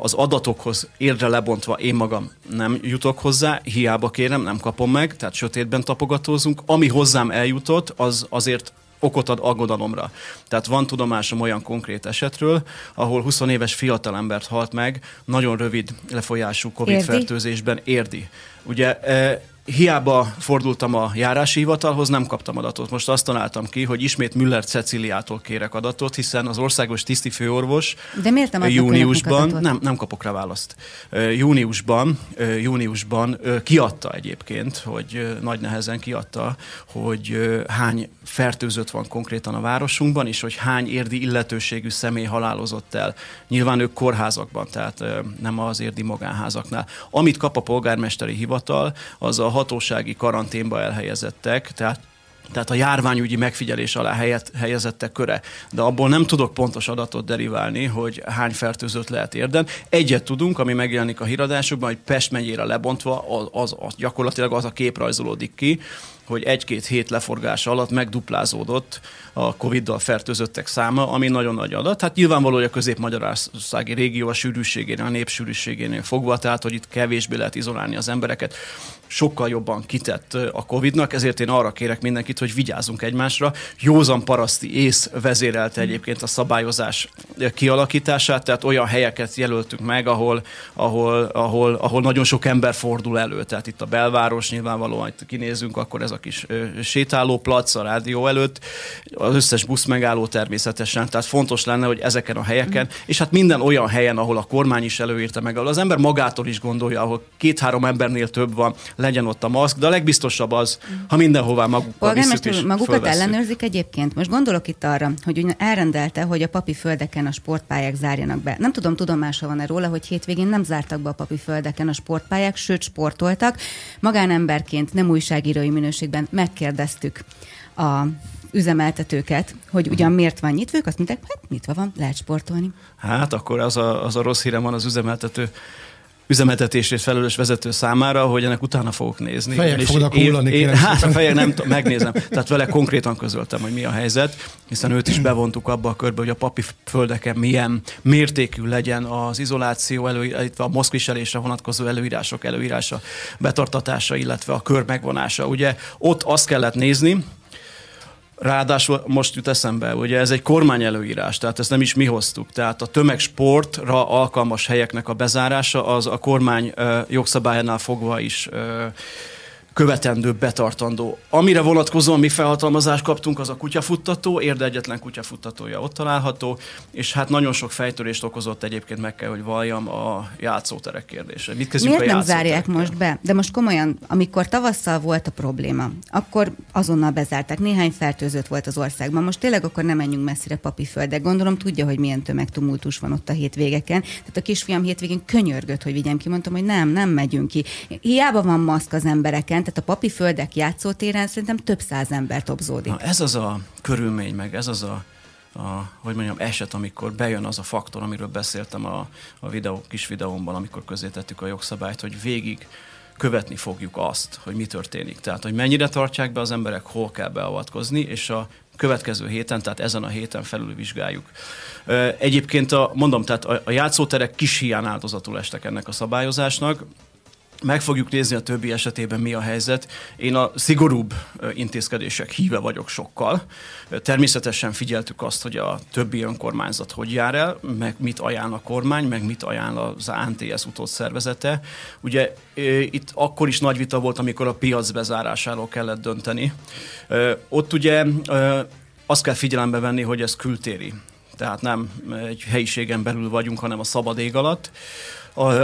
Speaker 6: az adatokhoz érdre lebontva én magam nem jutok hozzá, hiába kérem, nem kapom meg, tehát sötétben tapogatózunk. Ami hozzám eljutott, az azért okot ad aggodalomra. Tehát van tudomásom olyan konkrét esetről, ahol 20 éves fiatalembert halt meg nagyon rövid lefolyású COVID-fertőzésben érdi. Ugye e, hiába fordultam a járási hivatalhoz, nem kaptam adatot. Most azt találtam ki, hogy ismét Müller Ceciliától kérek adatot, hiszen az országos tisztifőorvos
Speaker 1: De miért nem
Speaker 6: júniusban, nem, nem kapok rá választ. Júniusban, júniusban kiadta egyébként, hogy nagy nehezen kiadta, hogy hány fertőzött van konkrétan a városunkban, és hogy hány érdi illetőségű személy halálozott el. Nyilván ők kórházakban, tehát nem az érdi magánházaknál. Amit kap a polgármesteri hivatal, az a hatósági karanténba elhelyezettek, tehát tehát a járványügyi megfigyelés alá helyet, helyezettek köre. De abból nem tudok pontos adatot deriválni, hogy hány fertőzött lehet érden. Egyet tudunk, ami megjelenik a híradásokban, hogy Pest megyére lebontva, az, az, az gyakorlatilag az a kép rajzolódik ki, hogy egy-két hét leforgása alatt megduplázódott a Covid-dal fertőzöttek száma, ami nagyon nagy adat. Hát nyilvánvaló, hogy a közép-magyarországi régió a sűrűségénél, a népsűrűségénél fogva, tehát hogy itt kevésbé lehet izolálni az embereket, sokkal jobban kitett a Covid-nak, ezért én arra kérek mindenkit, hogy vigyázzunk egymásra. Józan paraszti ész vezérelte egyébként a szabályozás kialakítását, tehát olyan helyeket jelöltünk meg, ahol, ahol, ahol, ahol nagyon sok ember fordul elő. Tehát itt a belváros nyilvánvalóan, itt kinézünk, akkor ez a kis sétálóplac a rádió előtt, az összes busz megálló természetesen, tehát fontos lenne, hogy ezeken a helyeken, és hát minden olyan helyen, ahol a kormány is előírta meg, ahol az ember magától is gondolja, ahol két-három embernél több van, legyen ott a maszk, de a legbiztosabb az, ha mindenhová magukkal visszük is
Speaker 1: magukat
Speaker 6: fölveszünk.
Speaker 1: ellenőrzik egyébként. Most gondolok itt arra, hogy elrendelte, hogy a papi földeken a sportpályák zárjanak be. Nem tudom, tudomása van-e róla, hogy hétvégén nem zártak be a papi földeken a sportpályák, sőt sportoltak. Magánemberként, nem újságírói minőségben megkérdeztük a üzemeltetőket, hogy ugyan miért van nyitva, ők azt mondták, hát nyitva van, lehet sportolni.
Speaker 6: Hát akkor az a, az a rossz hírem van az üzemeltető üzemeltetését felelős vezető számára, hogy ennek utána fogok nézni.
Speaker 2: Fejek
Speaker 6: És
Speaker 2: fognak
Speaker 6: én-
Speaker 2: hullani,
Speaker 6: én,
Speaker 2: kérem <laughs>
Speaker 6: Hát a fejek nem tudom, megnézem. Tehát vele konkrétan közöltem, hogy mi a helyzet, hiszen őt is bevontuk abba a körbe, hogy a papi földeken milyen mértékű legyen az izoláció, elő, illetve a moszkviselésre vonatkozó előírások előírása, betartatása, illetve a kör megvonása. Ugye ott azt kellett nézni, Ráadásul most jut eszembe, ugye ez egy kormány előírás, tehát ezt nem is mi hoztuk. Tehát a tömegsportra alkalmas helyeknek a bezárása az a kormány jogszabályánál fogva is követendő, betartandó. Amire vonatkozóan mi felhatalmazást kaptunk, az a kutyafuttató, érde egyetlen kutyafuttatója ott található, és hát nagyon sok fejtörést okozott egyébként meg kell, hogy valljam a játszóterek kérdése. Mit kezdjük
Speaker 1: Miért
Speaker 6: a
Speaker 1: nem zárják most be? De most komolyan, amikor tavasszal volt a probléma, akkor azonnal bezárták. Néhány fertőzött volt az országban. Most tényleg akkor nem menjünk messzire papiföldek. Gondolom tudja, hogy milyen tömegtumultus van ott a hétvégeken. Tehát a kisfiam hétvégén könyörgött, hogy vigyem ki. Mondtam, hogy nem, nem megyünk ki. Hiába van maszk az embereken, tehát a papiföldek játszótéren szerintem több száz ember topzódik.
Speaker 6: Na, ez az a körülmény, meg ez az a, a, hogy mondjam, eset, amikor bejön az a faktor, amiről beszéltem a, a videó, kis videómban, amikor közzétettük a jogszabályt, hogy végig követni fogjuk azt, hogy mi történik. Tehát, hogy mennyire tartják be az emberek, hol kell beavatkozni, és a következő héten, tehát ezen a héten felülvizsgáljuk. Ö, Egyébként a, mondom, tehát a, a játszóterek kis hiány áldozatul estek ennek a szabályozásnak, meg fogjuk nézni a többi esetében mi a helyzet. Én a szigorúbb intézkedések híve vagyok sokkal. Természetesen figyeltük azt, hogy a többi önkormányzat hogy jár el, meg mit ajánl a kormány, meg mit ajánl az ANTS utódszervezete. Ugye itt akkor is nagy vita volt, amikor a piac bezárásáról kellett dönteni. Ott ugye azt kell figyelembe venni, hogy ez kültéri. Tehát nem egy helyiségen belül vagyunk, hanem a szabad ég alatt.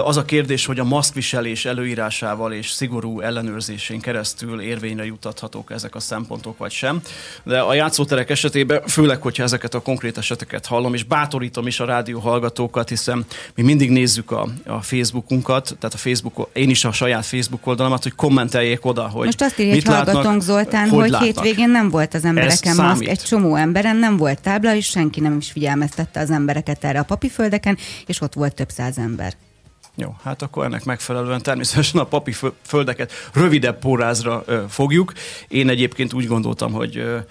Speaker 6: Az a kérdés, hogy a maszkviselés előírásával és szigorú ellenőrzésén keresztül érvényre jutathatók ezek a szempontok, vagy sem. De a játszóterek esetében, főleg, hogyha ezeket a konkrét eseteket hallom, és bátorítom is a rádió hallgatókat, hiszen mi mindig nézzük a, a Facebookunkat, tehát a Facebook, én is a saját Facebook oldalamat, hogy kommenteljék oda, hogy
Speaker 1: Most azt írja
Speaker 6: mit
Speaker 1: hallgatónk
Speaker 6: látnak,
Speaker 1: Zoltán, hogy,
Speaker 6: látnak.
Speaker 1: hétvégén nem volt az embereken maszk, egy csomó emberen nem volt tábla, és senki nem is figyelmeztette az embereket erre a papiföldeken, és ott volt több száz ember.
Speaker 6: Jó, hát akkor ennek megfelelően természetesen a papi fö- földeket rövidebb pórázra fogjuk. Én egyébként úgy gondoltam, hogy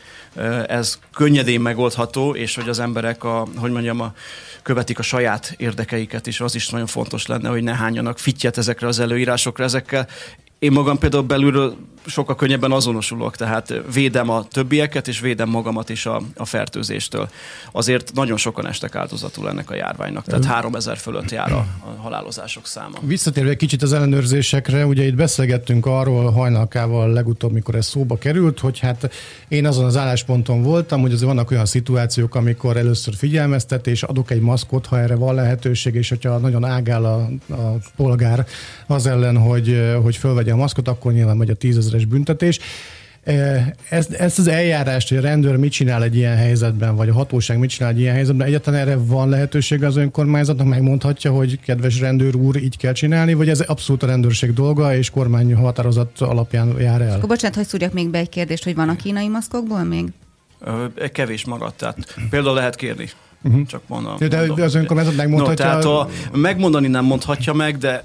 Speaker 6: ez könnyedén megoldható, és hogy az emberek, a, hogy mondjam, a, követik a saját érdekeiket, és az is nagyon fontos lenne, hogy ne hányjanak fittyet ezekre az előírásokra. Ezekkel én magam például belülről sokkal könnyebben azonosulok, tehát védem a többieket, és védem magamat is a, a fertőzéstől. Azért nagyon sokan estek áldozatul ennek a járványnak, tehát 3000 fölött jár a, a halálozások száma.
Speaker 2: Visszatérve egy kicsit az ellenőrzésekre, ugye itt beszélgettünk arról hajnalkával legutóbb, mikor ez szóba került, hogy hát én azon az állásponton voltam, hogy azért vannak olyan szituációk, amikor először figyelmeztetés, adok egy maszkot, ha erre van lehetőség, és hogyha nagyon ágál a, a polgár az ellen, hogy, hogy fölvegye a maszkot, akkor nyilván megy a tízezeres büntetés. E, ezt, ezt az eljárást, hogy a rendőr mit csinál egy ilyen helyzetben, vagy a hatóság mit csinál egy ilyen helyzetben, egyáltalán erre van lehetőség az önkormányzatnak, megmondhatja, hogy kedves rendőr úr, így kell csinálni, vagy ez abszolút a rendőrség dolga, és kormány határozat alapján jár el?
Speaker 1: Akkor bocsánat, hogy szúrjak még be egy kérdést, hogy van a kínai maszkokból még?
Speaker 6: Kevés maradt, tehát például lehet kérni. Uh-huh. Csak mondom.
Speaker 2: De mondom. az önkormányzat megmondhatja?
Speaker 6: No, tehát a, megmondani nem mondhatja meg, de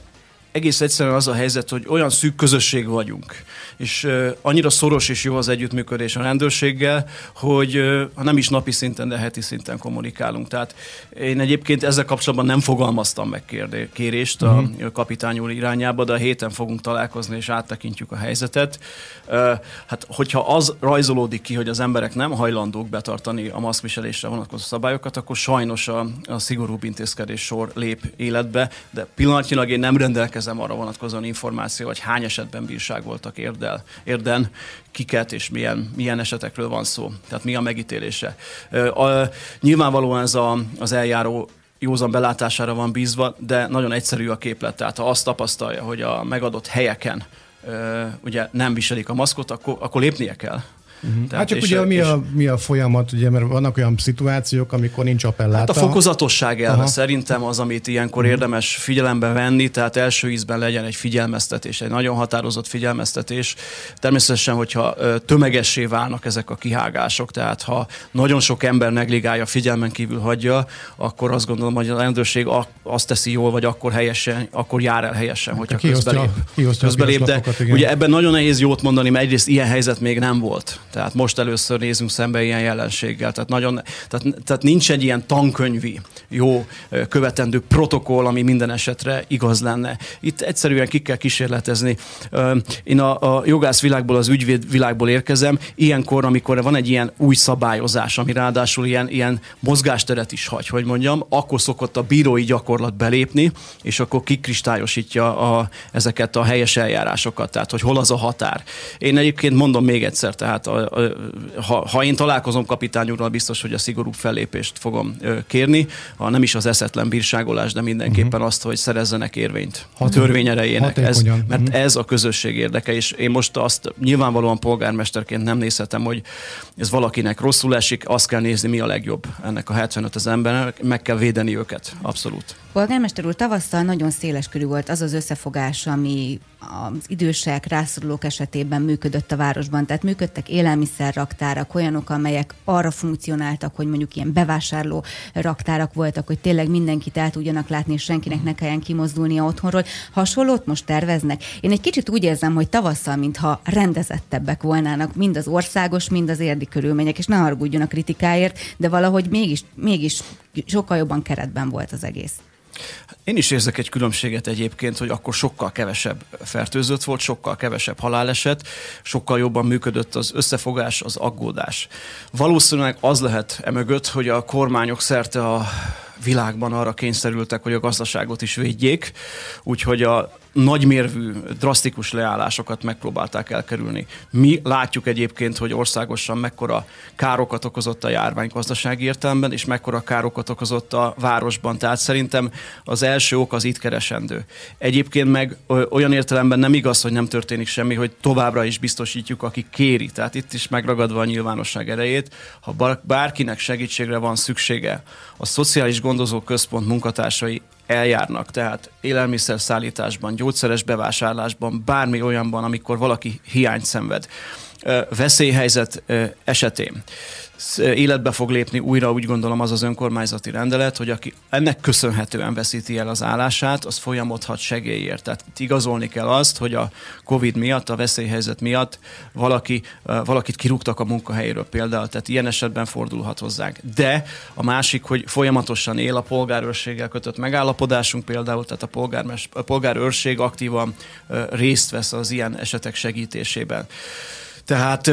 Speaker 6: egész egyszerűen az a helyzet, hogy olyan szűk közösség vagyunk, és uh, annyira szoros és jó az együttműködés a rendőrséggel, hogy uh, ha nem is napi szinten, de heti szinten kommunikálunk. Tehát én egyébként ezzel kapcsolatban nem fogalmaztam meg kérdé, kérést a mhm. kapitány úr irányába, de a héten fogunk találkozni, és áttekintjük a helyzetet. Uh, hát, hogyha az rajzolódik ki, hogy az emberek nem hajlandók betartani a maszkviselésre vonatkozó szabályokat, akkor sajnos a, a szigorúbb intézkedés sor lép életbe, de pillanatnyilag én nem rendelkezem rendelkezem arra vonatkozóan információ, hogy hány esetben bírság voltak érdel, érden, kiket és milyen, milyen esetekről van szó. Tehát mi a megítélése. A, nyilvánvalóan ez a, az eljáró józan belátására van bízva, de nagyon egyszerű a képlet. Tehát ha azt tapasztalja, hogy a megadott helyeken ugye nem viselik a maszkot, akkor, akkor lépnie kell.
Speaker 2: Uh-huh. Tehát hát csak és, ugye mi a, mi a folyamat, ugye, mert vannak olyan szituációk, amikor nincs appelláta. Hát
Speaker 6: a fokozatosság elve Aha. szerintem az, amit ilyenkor uh-huh. érdemes figyelembe venni, tehát első ízben legyen egy figyelmeztetés, egy nagyon határozott figyelmeztetés. Természetesen, hogyha tömegessé válnak ezek a kihágások, tehát ha nagyon sok ember negligálja, figyelmen kívül hagyja, akkor azt gondolom, hogy a rendőrség azt teszi jól, vagy akkor helyesen, akkor jár el helyesen, hogyha hát közbelép. közbelép de ugye ebben nagyon nehéz jót mondani, mert egyrészt ilyen helyzet még nem volt. Tehát most először nézünk szembe ilyen jelenséggel. Tehát, nagyon, tehát, tehát nincs egy ilyen tankönyvi jó követendő protokoll, ami minden esetre igaz lenne. Itt egyszerűen ki kell kísérletezni. Én a, a jogász világból, az ügyvéd világból érkezem. Ilyenkor, amikor van egy ilyen új szabályozás, ami ráadásul ilyen, ilyen mozgásteret is hagy, hogy mondjam, akkor szokott a bírói gyakorlat belépni, és akkor kikristályosítja a, ezeket a helyes eljárásokat, tehát hogy hol az a határ. Én egyébként mondom még egyszer, tehát a, ha, ha én találkozom kapitány úrral, biztos, hogy a szigorúbb fellépést fogom kérni, ha nem is az eszetlen bírságolás, de mindenképpen uh-huh. azt, hogy szerezzenek érvényt a törvény erejének. Ez, mert uh-huh. ez a közösség érdeke, és én most azt nyilvánvalóan polgármesterként nem nézhetem, hogy ez valakinek rosszul esik, azt kell nézni, mi a legjobb ennek a 75 az embernek, meg kell védeni őket, abszolút.
Speaker 1: Polgármester úr, tavasszal nagyon széles körű volt az az összefogás, ami az idősek, rászorulók esetében működött a városban. Tehát működtek élelmiszerraktárak, olyanok, amelyek arra funkcionáltak, hogy mondjuk ilyen bevásárló raktárak voltak, hogy tényleg mindenkit el tudjanak látni, és senkinek ne kelljen kimozdulnia otthonról. Hasonlót most terveznek. Én egy kicsit úgy érzem, hogy tavasszal, mintha rendezettebbek volnának mind az országos, mind az érdi körülmények, és ne haragudjon a kritikáért, de valahogy mégis, mégis sokkal jobban keretben volt az egész.
Speaker 6: Én is érzek egy különbséget egyébként, hogy akkor sokkal kevesebb fertőzött volt, sokkal kevesebb haláleset, sokkal jobban működött az összefogás, az aggódás. Valószínűleg az lehet emögött, hogy a kormányok szerte a világban arra kényszerültek, hogy a gazdaságot is védjék, úgyhogy a nagymérvű, drasztikus leállásokat megpróbálták elkerülni. Mi látjuk egyébként, hogy országosan mekkora károkat okozott a járvány gazdasági értelemben, és mekkora károkat okozott a városban. Tehát szerintem az első ok az itt keresendő. Egyébként meg olyan értelemben nem igaz, hogy nem történik semmi, hogy továbbra is biztosítjuk, aki kéri. Tehát itt is megragadva a nyilvánosság erejét, ha bárkinek segítségre van szüksége, a Szociális Gondozó Központ munkatársai eljárnak, tehát élelmiszer szállításban, gyógyszeres bevásárlásban, bármi olyanban, amikor valaki hiányt szenved, veszélyhelyzet esetén életbe fog lépni újra, úgy gondolom az az önkormányzati rendelet, hogy aki ennek köszönhetően veszíti el az állását, az folyamodhat segélyért. Tehát igazolni kell azt, hogy a COVID miatt, a veszélyhelyzet miatt valaki, valakit kirúgtak a munkahelyéről például, tehát ilyen esetben fordulhat hozzánk. De a másik, hogy folyamatosan él a polgárőrséggel kötött megállapodásunk például, tehát a, polgármes, a polgárőrség aktívan részt vesz az ilyen esetek segítésében. Tehát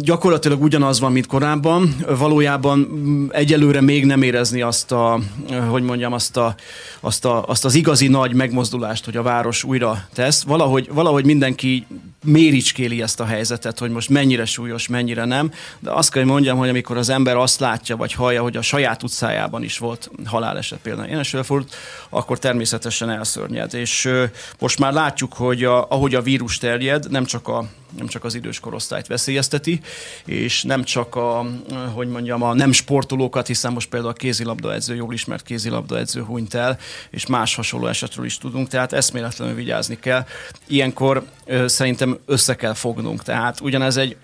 Speaker 6: gyakorlatilag ugyanaz van, mint korábban. Valójában mm, egyelőre még nem érezni azt a, hogy mondjam, azt, a, azt, a, azt az igazi nagy megmozdulást, hogy a város újra tesz. Valahogy, valahogy mindenki méricskéli ezt a helyzetet, hogy most mennyire súlyos, mennyire nem. De azt kell, hogy mondjam, hogy amikor az ember azt látja, vagy hallja, hogy a saját utcájában is volt haláleset például ilyen fordult, akkor természetesen elszörnyed. És most már látjuk, hogy a, ahogy a vírus terjed, nem csak a nem csak az idős korosztályt veszélyezteti, és nem csak a, hogy mondjam, a nem sportolókat, hiszen most például a kézilabdaedző, jól ismert kézilabdaedző hunyt el, és más hasonló esetről is tudunk, tehát eszméletlenül vigyázni kell. Ilyenkor szerintem össze kell fognunk, tehát ugyanez egy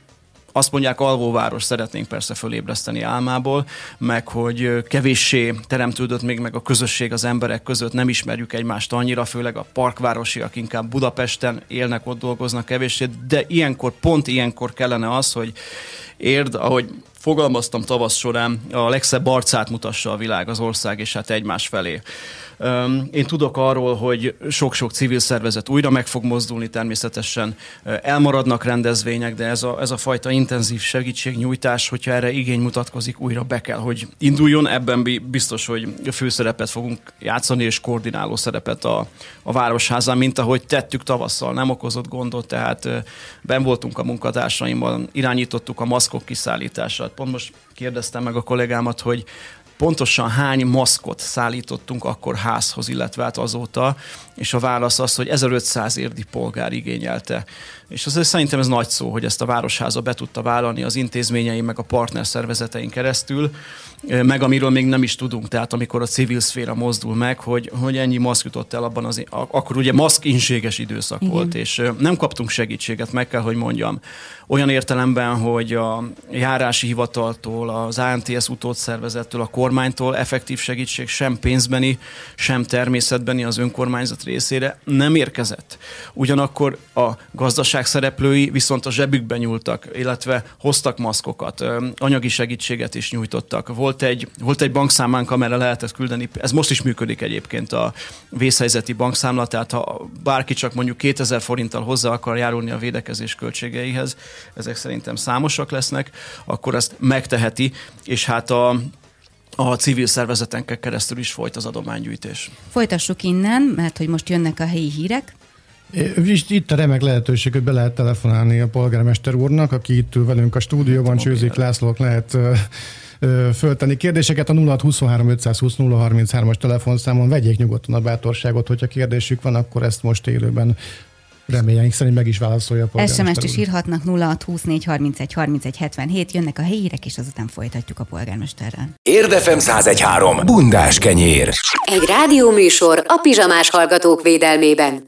Speaker 6: azt mondják, alvóváros szeretnénk persze fölébreszteni álmából, meg hogy kevéssé teremtődött még meg a közösség az emberek között, nem ismerjük egymást annyira, főleg a parkvárosiak inkább Budapesten élnek, ott dolgoznak kevéssé, de ilyenkor, pont ilyenkor kellene az, hogy érd, ahogy fogalmaztam tavasz során, a legszebb arcát mutassa a világ, az ország, és hát egymás felé. Én tudok arról, hogy sok-sok civil szervezet újra meg fog mozdulni, természetesen elmaradnak rendezvények, de ez a, ez a fajta intenzív segítségnyújtás, hogyha erre igény mutatkozik, újra be kell, hogy induljon. Ebben biztos, hogy főszerepet fogunk játszani, és koordináló szerepet a, a Városházán, mint ahogy tettük tavasszal, nem okozott gondot, tehát ben voltunk a munkatársaimmal, irányítottuk a maszkok kiszállítását. Pont most kérdeztem meg a kollégámat, hogy pontosan hány maszkot szállítottunk akkor házhoz, illetve hát azóta, és a válasz az, hogy 1500 érdi polgár igényelte. És azért szerintem ez nagy szó, hogy ezt a városháza be tudta vállalni az intézményei, meg a partner szervezeteink keresztül, meg amiről még nem is tudunk, tehát amikor a civil szféra mozdul meg, hogy, hogy ennyi maszk jutott el abban az, akkor ugye maszk inséges időszak Igen. volt, és nem kaptunk segítséget, meg kell, hogy mondjam. Olyan értelemben, hogy a járási hivataltól, az ANTS utódszervezettől, a kormánytól effektív segítség sem pénzbeni, sem természetbeni az önkormányzat részére nem érkezett. Ugyanakkor a gazdaság szereplői viszont a zsebükben nyúltak, illetve hoztak maszkokat, anyagi segítséget is nyújtottak. Volt egy, volt egy bankszámánk, amire lehetett küldeni, ez most is működik egyébként a vészhelyzeti bankszámla, tehát ha bárki csak mondjuk 2000 forinttal hozzá akar járulni a védekezés költségeihez, ezek szerintem számosak lesznek, akkor ezt megteheti, és hát a, a civil szervezetenkel keresztül is folyt az adománygyűjtés.
Speaker 1: Folytassuk innen, mert hogy most jönnek a helyi hírek.
Speaker 2: Itt a remek lehetőség, hogy be lehet telefonálni a polgármester úrnak, aki itt ül velünk a stúdióban, Csőzik Lászlók lehet föltenni kérdéseket a 0623 520 033-as telefonszámon. Vegyék nyugodtan a bátorságot, hogyha kérdésük van, akkor ezt most élőben Reményeink szerint meg is válaszolja a
Speaker 1: polgármester SMS-t is írhatnak 0624 31 31 77, jönnek a hírek, és azután folytatjuk a polgármesterrel.
Speaker 5: Érdefem 1013. Bundás kenyér.
Speaker 4: Egy rádióműsor a pizsamás hallgatók védelmében.